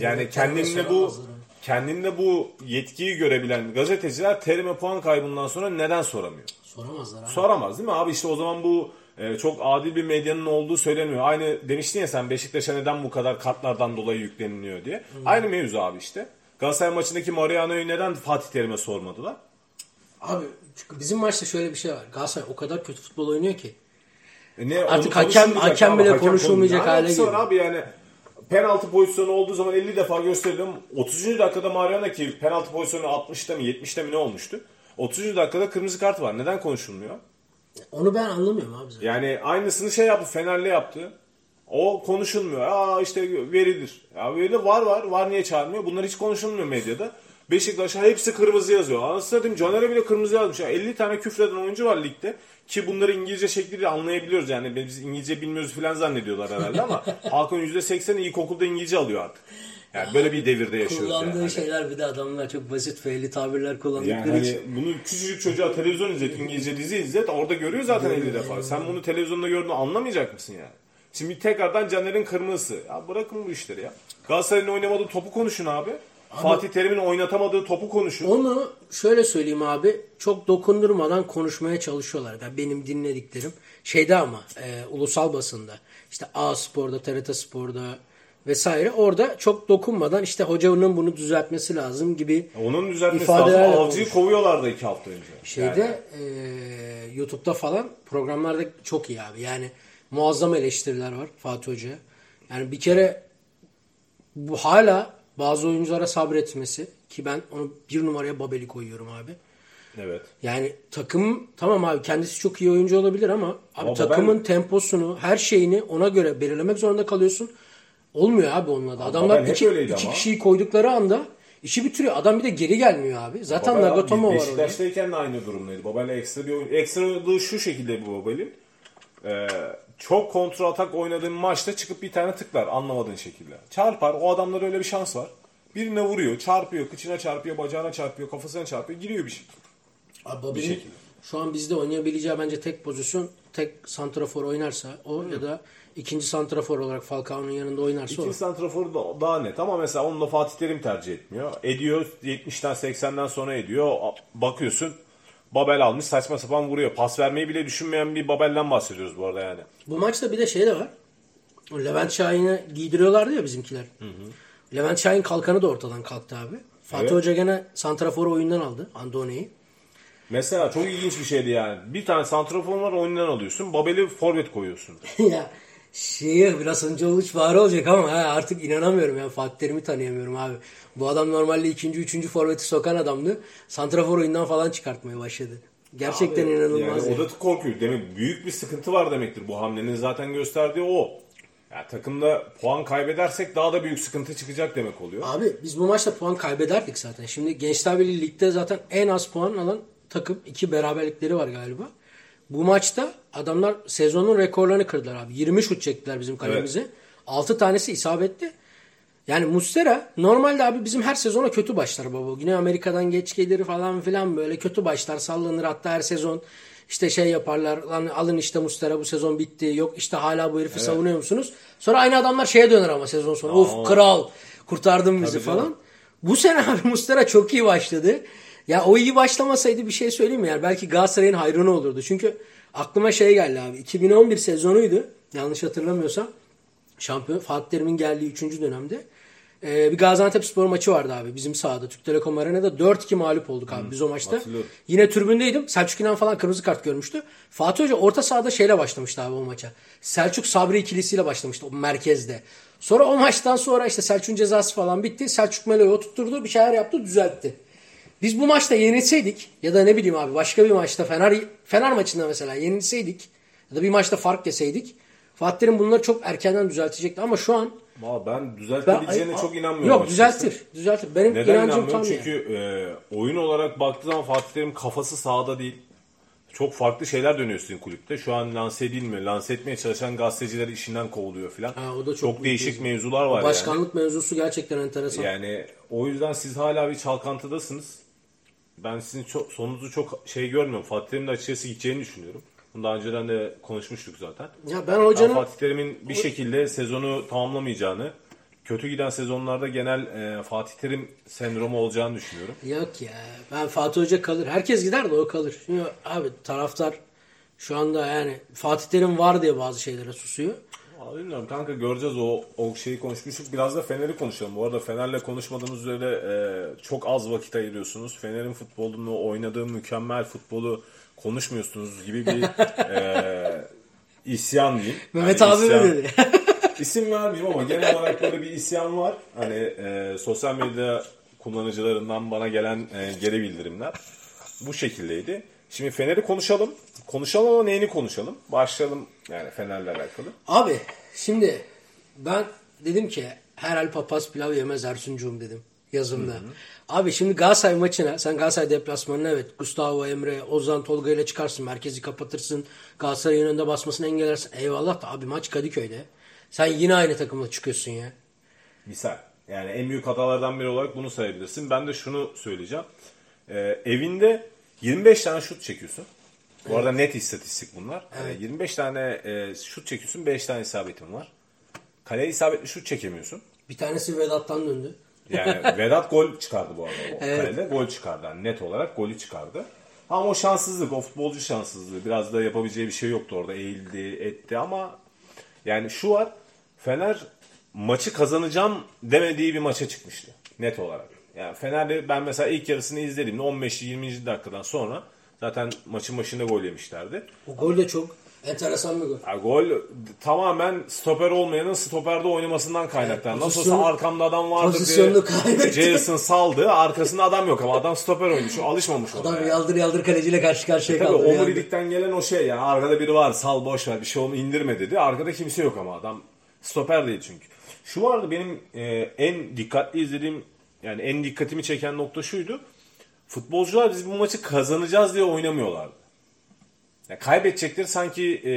yani Terim'e kendinde bu kendinde bu yetkiyi görebilen gazeteciler Terim'e puan kaybından sonra neden soramıyor? Soramazlar abi. Soramaz değil mi abi? İşte o zaman bu e, çok adil bir medyanın olduğu söyleniyor. Aynı demiştin ya sen Beşiktaş'a neden bu kadar kartlardan dolayı yükleniliyor diye. Aynı mevzu abi işte. Galatasaray maçındaki Mariano'yu neden Fatih Terim'e sormadılar? Abi çünkü bizim maçta şöyle bir şey var. Galatasaray o kadar kötü futbol oynuyor ki. E ne, Artık hakem- hakem bile konuşulmayacak konu- hale geliyor. abi yani penaltı pozisyonu olduğu zaman 50 defa gösterelim. 30. dakikada Mariano ki penaltı pozisyonu 60'ta mı 70'te mi ne olmuştu? 30. dakikada kırmızı kart var. Neden konuşulmuyor? Onu ben anlamıyorum abi zaten. Yani aynısını şey yaptı, Fener'le yaptı. O konuşulmuyor. Aa işte verilir. Ya verilir var var. Var niye çağırmıyor? Bunlar hiç konuşulmuyor medyada. Beşiktaş'a hepsi kırmızı yazıyor. Anasını satayım Caner'e bile kırmızı yazmış. Ya 50 tane küfreden oyuncu var ligde. Ki bunları İngilizce şekliyle anlayabiliyoruz. Yani biz İngilizce bilmiyoruz falan zannediyorlar herhalde ama *laughs* halkın %80'i ilkokulda İngilizce alıyor artık. Yani böyle bir devirde yaşıyoruz. Kullandığı yani. Hani- şeyler bir de adamlar çok basit feyli tabirler kullandıkları yani için. hani bunu küçücük çocuğa televizyon izlet, İngilizce dizi izlet. Orada görüyor zaten 50 defa. Sen bunu televizyonda gördüğünü anlamayacak mısın yani? Şimdi tekrardan Caner'in kırmızısı. Ya bırakın bu işleri ya. Galatasaray'ın oynamadığı topu konuşun abi. Fatih Terim'in oynatamadığı topu konuşun. Onu şöyle söyleyeyim abi çok dokundurmadan konuşmaya çalışıyorlar. Yani benim dinlediklerim şeyde ama e, ulusal basında işte A Spor'da, TRT Spor'da vesaire orada çok dokunmadan işte hocanın bunu düzeltmesi lazım gibi Onun düzeltmesi lazım. Avcı'yı kovuyorlardı iki hafta önce. Şeyde e, YouTube'da falan programlarda çok iyi abi. Yani muazzam eleştiriler var Fatih Hoca'ya. Yani bir kere bu hala bazı oyunculara sabretmesi ki ben onu bir numaraya Babel'i koyuyorum abi. Evet. Yani takım tamam abi kendisi çok iyi oyuncu olabilir ama abi Ama takımın Babel- temposunu, her şeyini ona göre belirlemek zorunda kalıyorsun. Olmuyor abi onunla da. Adamlar iki, iki ama. kişiyi koydukları anda işi bitiriyor. Adam bir de geri gelmiyor abi. Zaten Babel abi Nagatomo var orada. Beşiktaş'tayken de aynı durumdaydı. Babel'e ekstra bir oyun. Ekstralığı şu şekilde bu Babel'in. e, çok kontrol atak oynadığın maçta çıkıp bir tane tıklar anlamadığın şekilde. Çarpar. O adamlara öyle bir şans var. Birine vuruyor, çarpıyor, kıçına çarpıyor, bacağına çarpıyor, kafasına çarpıyor, giriyor bir şey. Abi Bobby'nin şekilde. şu an bizde oynayabileceği bence tek pozisyon tek santrafor oynarsa o ya da ikinci santrafor olarak Falcao'nun yanında oynarsa İkinci o. santraforu da daha net ama mesela onu da Fatih Terim tercih etmiyor. Ediyor 70'ten 80'den sonra ediyor. Bakıyorsun Babel almış saçma sapan vuruyor. Pas vermeyi bile düşünmeyen bir Babel'den bahsediyoruz bu arada yani. Bu maçta bir de şey de var. O Levent Şahin'i giydiriyorlardı ya bizimkiler. Levent Şahin kalkanı da ortadan kalktı abi. Fatih Evet. Hoca gene santraforu oyundan aldı. Andone'yi. Mesela çok ilginç bir şeydi yani. Bir tane santrafor var oyundan alıyorsun. Babel'i forvet koyuyorsun. *laughs* ya şeyi biraz önce oluş var olacak ama ha, artık inanamıyorum ya Fatih Terim'i tanıyamıyorum abi. Bu adam normalde ikinci, üçüncü forveti sokan adamdı. Santrafor oyundan falan çıkartmaya başladı. Gerçekten inanılmaz. Yani ya. o da korkuyor. Demek büyük bir sıkıntı var demektir. Bu hamlenin zaten gösterdiği o. Yani takımda puan kaybedersek daha da büyük sıkıntı çıkacak demek oluyor. Abi biz bu maçta puan kaybederdik zaten. Şimdi Gençler Birliği ligde zaten en az puan alan takım. iki beraberlikleri var galiba. Bu maçta adamlar sezonun rekorlarını kırdılar abi. 20 şut çektiler bizim kalemize. 6 tanesi isabetli. Yani Mustera normalde abi bizim her sezona kötü başlar baba. Güney Amerika'dan geç gelir falan filan böyle kötü başlar sallanır hatta her sezon işte şey yaparlar lan alın işte Mustera bu sezon bitti yok işte hala bu herifi savunuyor musunuz? Sonra aynı adamlar şeye döner ama sezon sonu of kral kurtardın bizi Tabii canım. falan. Bu sene abi Mustera çok iyi başladı. Ya o iyi başlamasaydı bir şey söyleyeyim mi? Yani belki Galatasaray'ın hayrını olurdu. Çünkü aklıma şey geldi abi. 2011 sezonuydu. Yanlış hatırlamıyorsam. Şampiyon Fatih Terim'in geldiği 3. dönemde. Ee, bir Gaziantep spor maçı vardı abi bizim sahada. Türk Telekom Arena'da 4-2 mağlup olduk abi biz o maçta. hatırlıyorum. Yine tribündeydim. Selçuk İnan falan kırmızı kart görmüştü. Fatih Hoca orta sahada şeyle başlamıştı abi o maça. Selçuk Sabri ikilisiyle başlamıştı o merkezde. Sonra o maçtan sonra işte Selçuk'un cezası falan bitti. Selçuk Melo'yu oturtturdu bir şeyler yaptı düzeltti. Biz bu maçta yenilseydik ya da ne bileyim abi başka bir maçta Fener Fener maçında mesela yenilseydik ya da bir maçta fark yeseydik Fatih Terim bunları çok erkenden düzeltecekti ama şu an Valla ben ben, düzeltebileceğine çok inanmıyorum. Yok açıkçası. düzeltir. Düzeltir. Benim Neden inancım tam yani. Çünkü e, oyun olarak baktığı zaman Fatih Terim kafası sahada değil. Çok farklı şeyler dönüyor sizin kulüpte. Şu an lanse edilmiyor. Lanse etmeye çalışan gazeteciler işinden kovuluyor filan. Ha, o da çok çok değişik mevzu. mevzular var Başkanlık mevzusu gerçekten enteresan. yani. Yani o yüzden siz hala bir çalkantıdasınız. Ben sizin çok, sonunuzu çok şey görmüyorum. Fatih Terim'in de açıkçası gideceğini düşünüyorum. Bunu daha önceden de konuşmuştuk zaten. Ya ben hocanın Ben Fatih Terim'in bir şekilde sezonu tamamlamayacağını, kötü giden sezonlarda genel e, Fatih Terim sendromu olacağını düşünüyorum. yok ya. Ben Fatih Hoca kalır. Herkes gider de o kalır. Çünkü abi taraftar şu anda yani Fatih Terim var diye bazı şeylere susuyor. Vallahi Bilmiyorum kanka göreceğiz o, o şeyi konuşmuştuk. Biraz da Fener'i konuşalım. Bu arada Fener'le konuşmadığımız üzere e, çok az vakit ayırıyorsunuz. Fener'in futbolunu, oynadığı mükemmel futbolu konuşmuyorsunuz gibi bir *laughs* e, isyan diyeyim. Mehmet Hani abi isyan- mi dedi? *laughs* İsim vermeyeyim ama genel olarak böyle bir isyan var. Hani e, sosyal medya kullanıcılarından bana gelen e, geri bildirimler bu şekildeydi. Şimdi Fener'i konuşalım. Konuşalım ama neyini konuşalım? Başlayalım yani Fener'le alakalı. Abi şimdi ben dedim ki herhal papaz pilav yemez Ersuncuğum dedim yazımda. Abi şimdi Galatasaray maçına sen Galatasaray deplasmanına evet Gustavo Emre, Ozan Tolga ile çıkarsın. Merkezi kapatırsın. Galatasaray'ın önünde basmasını engellersin. Eyvallah da abi maç Kadıköy'de. Sen yine aynı takımla çıkıyorsun ya. Misal. Yani en büyük hatalardan biri olarak bunu sayabilirsin. Ben de şunu söyleyeceğim. Ee, evinde 25 tane şut çekiyorsun. Bu arada net istatistik bunlar. Ee, 25 tane e, şut çekiyorsun, 5 tane isabetin var. Kaleye isabetli şut çekemiyorsun. Bir tanesi Vedat'tan döndü. Yani *laughs* Vedat gol çıkardı bu arada o Evet. kalede. Gol çıkardı. Yani net olarak golü çıkardı. Ama o şanssızlık, o futbolcu şanssızlığı. Biraz da yapabileceği bir şey yoktu orada. Eğildi, etti ama yani şu var. Fener maçı kazanacağım demediği bir maça çıkmıştı. Net olarak. Yani Fener'de ben mesela ilk yarısını izlediğimde 15-20. dakikadan sonra zaten maçın başında gol yemişlerdi. O gol de çok enteresan bir gol. Ya gol tamamen stoper olmayanın stoperde oynamasından kaynaklandı. Nasıl olsa arkamda adam vardı pozisyonunu kaybetti. Jason saldı. Arkasında adam yok ama adam stoper oynuyor. Şu alışmamış ona. Adam yani. yaldır yaldır kaleciyle karşı karşıya Tabii kaldı. Yani. omurilikten gelen o şey ya. Arkada biri var sal boş ver bir şey olma indirme dedi. Arkada kimse yok ama adam stoper değil çünkü. Şu vardı benim e, en dikkatli izlediğim yani en dikkatimi çeken nokta şuydu. Futbolcular biz bu maçı kazanacağız diye oynamıyorlardı. Ya kaybedecekleri sanki e,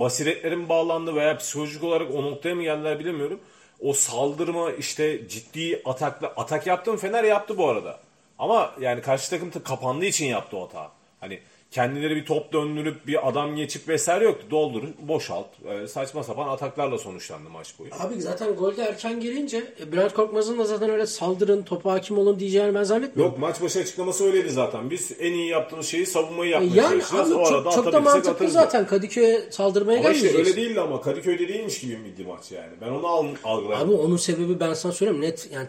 basiretlerin bağlandı veya psikolojik olarak o noktaya mı geldiler bilemiyorum. O saldırma işte ciddi atakla atak yaptı Fener yaptı bu arada. Ama yani karşı takım kapandığı için yaptı o hata. Hani kendileri bir top döndürüp bir adam geçip vesaire yoktu. Doldur, boşalt. E, saçma sapan ataklarla sonuçlandı maç boyu. Abi zaten golde erken gelince e, Bülent Korkmaz'ın da zaten öyle saldırın, topa hakim olun diyeceğini ben zannetmiyorum. Yok maç başı açıklaması öyleydi zaten. Biz en iyi yaptığımız şeyi savunmayı yapmaya Yani çalışacağız. abi o arada çok, çok da mantıklı atarız zaten Kadıköy'e saldırmaya Ama işte gelmeyeceğiz. öyle değildi ama Kadıköy'de değilmiş gibi miydi maç yani. Ben onu al, algıladım. Abi onun sebebi ben sana söyleyeyim net yani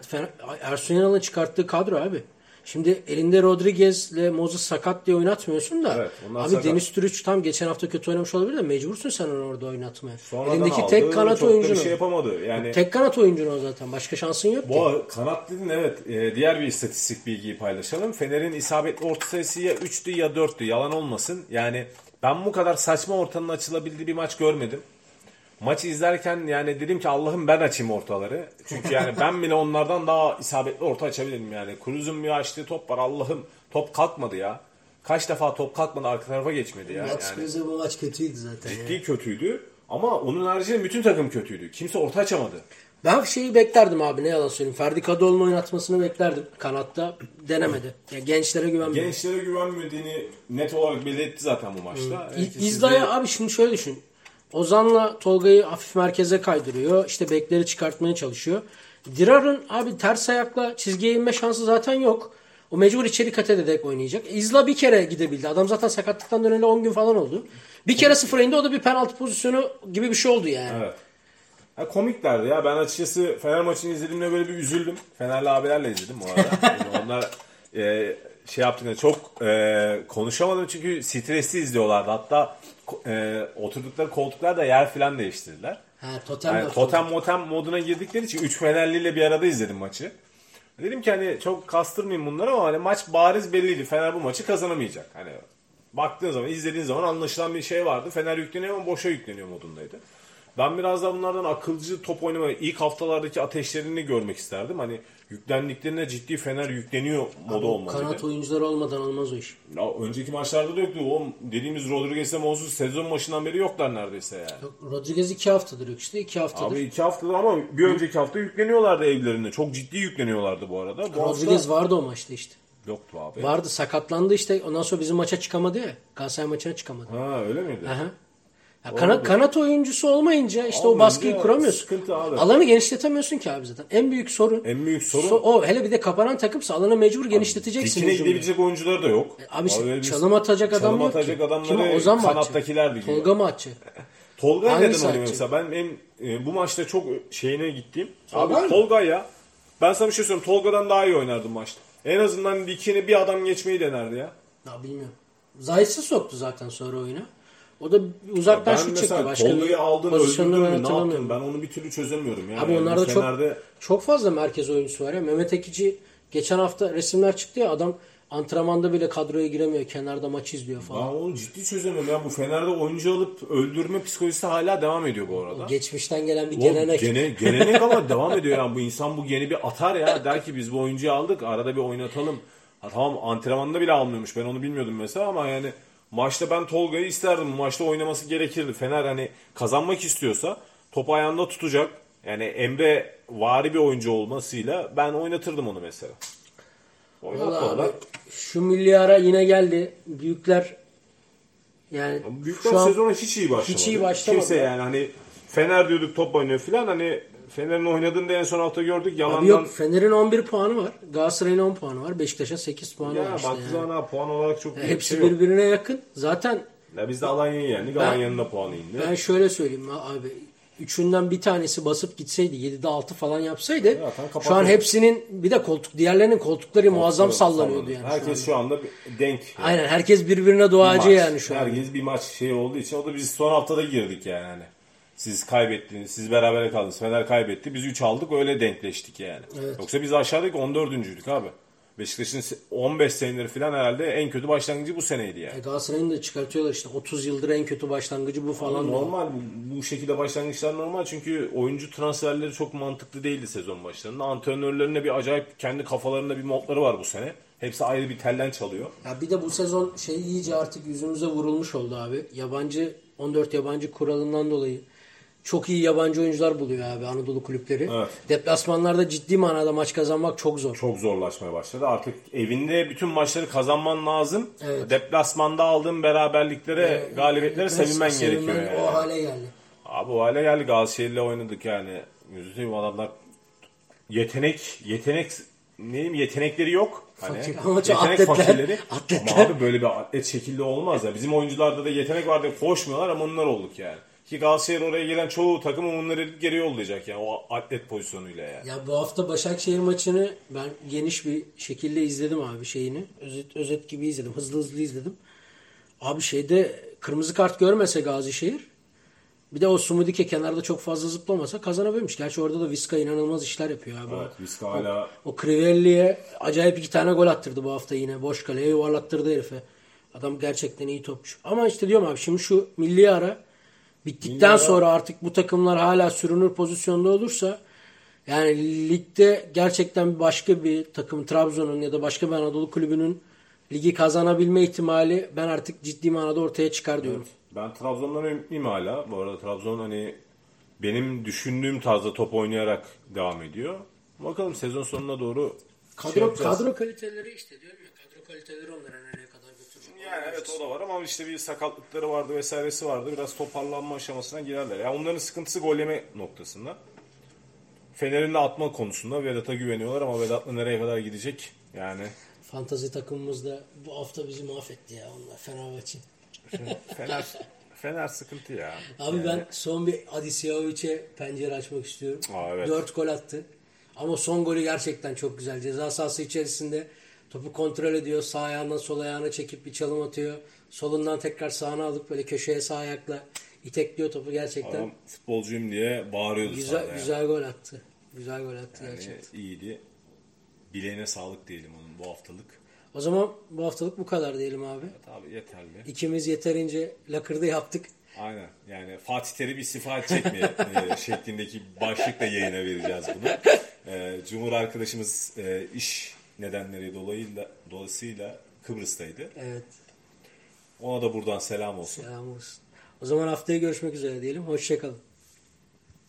Ersun Yanal'ın çıkarttığı kadro abi. Şimdi elinde Rodriguez'le Moses sakat diye oynatmıyorsun da. Evet, abi sakat. Deniz Türüç tam geçen hafta kötü oynamış olabilir de mecbursun sen onu orada oynatmaya. Sonradan Elindeki aldı, tek kanat çok da oyuncun bir o. şey yapamadı. Yani Tek kanat oyuncun o zaten. Başka şansın yok ki. bu kanat dedin evet. Ee, diğer bir istatistik bilgiyi paylaşalım. Fener'in isabetli orta sayısı ya 3'tü ya 4'tü. Yalan olmasın. Yani ben bu kadar saçma ortanın açılabildiği bir maç görmedim. Maçı izlerken yani dedim ki Allah'ım ben açayım ortaları. Çünkü yani ben bile onlardan daha isabetli orta açabilirim yani. Cruz'un bir açtığı top var Allah'ım. Top kalkmadı ya. Kaç defa top kalkmadı arka tarafa geçmedi ya. Yani. bu maç kötüydü zaten. Ciddi kötüydü. Ama onun haricinde bütün takım kötüydü. Kimse orta açamadı. Ben şeyi beklerdim abi ne yalan söyleyeyim. Ferdi Kadıoğlu'nun oynatmasını beklerdim. Kanatta denemedi. Ya gençlere güvenmiyor. Gençlere güvenmediğini net olarak belirtti zaten bu maçta. İ- Herkes İzdaya abi şimdi şöyle düşün. Ozan'la Tolga'yı hafif merkeze kaydırıyor. İşte bekleri çıkartmaya çalışıyor. Dirar'ın abi ters ayakla çizgiye inme şansı zaten yok. O mecbur içeri kat ederek oynayacak. İzla bir kere gidebildi. Adam zaten sakatlıktan döneli 10 gün falan oldu. Bir kere sıfıra indi o da bir penaltı pozisyonu gibi bir şey oldu yani. Evet. Ha, komiklerdi ya. Ben açıkçası Fener maçını izlediğimde böyle bir üzüldüm. Fenerli abilerle izledim bu arada. *laughs* Yani onlar e, şey yaptığında çok e, konuşamadım çünkü stresli izliyorlardı. Hatta e, oturdukları koltuklar da yer filan değiştirdiler. Ha, totem Yani totem motem moduna girdikleri için 3 Fenerliyle bir arada izledim maçı. Dedim ki hani çok kastırmayayım bunları ama hani maç bariz belliydi. Fener bu maçı kazanamayacak. Hani baktığın zaman izlediğin zaman anlaşılan bir şey vardı. Fener yükleniyor ama boşa yükleniyor modundaydı. Ben biraz da bunlardan akılcı top oynamayı ilk haftalardaki ateşlerini görmek isterdim. Hani yüklendiklerine ciddi Fener yükleniyor modu olmalıydı. Kanat oyuncuları olmadan olmaz o iş. Ya önceki maçlarda da yoktu. O dediğimiz Rodriguez'le Monsuz sezon başından beri yoklar neredeyse yani. Yok, Rodriguez iki haftadır yok işte. iki haftadır. Abi iki haftadır ama bir önceki hafta yükleniyorlardı evlerinde. Çok ciddi yükleniyorlardı bu arada. Bu Rodriguez hafta vardı o maçta işte. yoktu abi. Vardı sakatlandı işte. Ondan sonra bizim maça çıkamadı ya. Galatasaray maçına çıkamadı. Ha öyle miydi? Aha. Ya kanat, kanat oyuncusu olmayınca işte o Olmayınca baskıyı kuramıyorsun. abi. Alanı genişletemiyorsun ki abi zaten. En büyük sorun. En büyük sorun So- o hele bir de kapanan takımsa alanı mecbur genişleteceksin. dikine gidebilecek oyuncuları da yok. Abi işte çalım atacak adam çalım yok atacak ki. adamları Kim o? Ozan kanattakiler biliyor. Tolga mı atacak? *laughs* Tolga Hangisi neden oynuyor mesela? Ben en, e, bu maçta çok şeyine gittiğim. Tolga Abi? Tolga ya. Ben sana bir şey söyleyeyim. Tolga'dan daha iyi oynardı maçta. En azından dikine bir adam geçmeyi denerdi ya. Ya bilmiyorum. Zayt'sı soktu zaten sonra oyuna. O da uzaktan ben şut çekti. Başka Tolga'yı aldın öldürdün ben mü ne yaptın? Ben onu bir türlü çözemiyorum. Yani. Abi Yani onlarda çok Fener'de- çok fazla merkez oyuncusu var ya. Mehmet Ekici geçen hafta resimler çıktı ya adam antrenmanda bile kadroya giremiyor. Kenarda maç izliyor Ben falan. onu ciddi çözemiyorum. Ya bu Fener'de oyuncu alıp öldürme psikolojisi hala devam ediyor bu arada. Geçmişten gelen bir O gelenek. Gene, gelenek ama *laughs* devam ediyor yani. Bu insan bu geni bir atar ya. Der ki biz bu oyuncuyu aldık arada bir oynatalım. Ha, tamam antrenmanda bile almıyormuş. Ben onu bilmiyordum mesela ama yani maçta ben Tolga'yı isterdim. Maçta oynaması gerekirdi. Fener hani kazanmak istiyorsa topu ayağında tutacak. Yani Emre vari bir oyuncu olmasıyla ben oynatırdım onu mesela. Oynatmadılar. şu milli ara yine geldi. Büyükler yani Büyükler şu sezona hiç iyi başlamadı. Hiç iyi başlamadı. Kimse yani hani Fener diyorduk top oynuyor filan hani Fener'in oynadığını da en son hafta gördük. Yalandan Abi yok Fener'in 11 puanı var. Galatasaray'ın 10 puanı var. Beşiktaş'ın 8 puanı ya var işte. baktığı yani. puan olarak çok bir Hepsi şey yok. birbirine yakın. Zaten Ya biz de Alanya'yı yendik. Alanya'nın da puanı indi. ben şöyle söyleyeyim abi. Üçünden bir tanesi basıp gitseydi 7'de 6 falan yapsaydı Zaten şu an hepsinin bir de koltuk diğerlerinin koltukları muazzam sallanıyordu yani. şu Herkes şu anda bir denk. yani. Aynen herkes birbirine duacı Maç. yani şu an. Herkes bir maç şey olduğu için o da biz son haftada girdik yani. Siz kaybettiniz, siz beraber kaldınız. Fener kaybetti. Biz 3 aldık öyle denkleştik yani. Yoksa biz aşağıdaki 14.'üydük abi. Beşiktaş'ın 15 senedir falan herhalde en kötü başlangıcı bu seneydi yani. E, Galatasaray'ın da çıkartıyorlar işte 30 yıldır en kötü başlangıcı bu falan. diyor. Normal bu, bu şekilde başlangıçlar normal çünkü oyuncu transferleri çok mantıklı değildi sezon başlarında. Antrenörlerine bir acayip kendi kafalarında bir modları var bu sene. Hepsi ayrı bir tellen çalıyor. Ya bir de bu sezon şey iyice artık yüzümüze vurulmuş oldu abi. Yabancı 14 yabancı kuralından dolayı çok iyi yabancı oyuncular buluyor abi Anadolu kulüpleri. Evet. Deplasmanlarda ciddi manada maç kazanmak çok zor. Çok zorlaşmaya başladı. Artık evinde bütün maçları kazanman lazım. Evet. Deplasmanda aldığın beraberliklere, galibiyetlere sevinmen Sevinmen gerekiyor. Yani. O hale geldi. Abi o hale geldi Galatasaray'la oynadık yani. Yüzüteyim adamlar yetenek, yetenek ne diyeyim yetenekleri yok. Hani Fakir. Yetenek fakirleri. Atletler. Ama abi böyle bir atlet şekilde olmaz ya. Bizim oyuncularda da yetenek vardı koşmuyorlar ama onlar olduk yani. Ki Galatasaray'ın oraya gelen çoğu takım onları geri yollayacak yani o atlet pozisyonuyla yani. Ya bu hafta Başakşehir maçını ben geniş bir şekilde izledim abi şeyini. Özet, özet gibi izledim. Hızlı hızlı izledim. Abi şeyde kırmızı kart görmese Gazişehir bir de o Sumudike kenarda çok fazla zıplamasa kazanabilirmiş. Gerçi orada da Viska inanılmaz işler yapıyor abi. Evet, Vizca hala O Crivelli'ye acayip iki tane gol attırdı bu hafta yine. Boş kaleye yuvarlattırdı herife. Adam gerçekten iyi topçu. Ama işte diyorum abi şimdi şu milli ara bittikten ara- sonra artık bu takımlar hala sürünür pozisyonda olursa yani ligde gerçekten başka bir takım Trabzon'un ya da başka bir Anadolu kulübünün ligi kazanabilme ihtimali ben artık ciddi manada ortaya çıkar diyorum. Ben Trabzon'dan ümitliyim hala. Bu arada Trabzon hani benim düşündüğüm tarzda top oynayarak devam ediyor. Bakalım sezon sonuna doğru Kadro, şey yapacağız. kadro kaliteleri işte diyorum ya kadro kaliteleri onları nereye kadar götürecek. Yani evet o da var ama işte bir sakatlıkları vardı vesairesi vardı. Biraz toparlanma aşamasına girerler. Yani onların sıkıntısı gol yeme noktasında. Fener'in de atma konusunda Vedat'a güveniyorlar ama Vedat'la nereye kadar gidecek? Yani Fantazi takımımız da bu hafta bizi mahvetti ya onlar Fenerbahçe. Fener Fener sıkıntı ya. Abi Yani ben son bir Adisiyovic'e pencere açmak istiyorum. Aa, evet. 4 gol attı. Ama son golü gerçekten çok güzel. Ceza sahası içerisinde topu kontrol ediyor. Sağ ayağından sol ayağına çekip bir çalım atıyor. Solundan tekrar sağına alıp böyle köşeye sağ ayakla itekliyor topu gerçekten. adam futbolcuyum diye bağırıyordu güzel sahada yani. güzel gol attı. Güzel gol attı Yani gerçekten. iyiydi. Bileğine sağlık diyelim onun bu haftalık. O zaman bu haftalık bu kadar diyelim abi. Tabii yeterli. İkimiz yeterince lakırdı yaptık. Aynen. Yani Fatih Terim istifa edecek mi *laughs* e, şeklindeki başlıkla yayına vereceğiz bunu. E, Cumhur arkadaşımız e, iş nedenleri dolayıyla dolayısıyla Kıbrıs'taydı. Evet. Ona da buradan selam olsun. Selam olsun. O zaman haftaya görüşmek üzere diyelim. Hoşçakalın.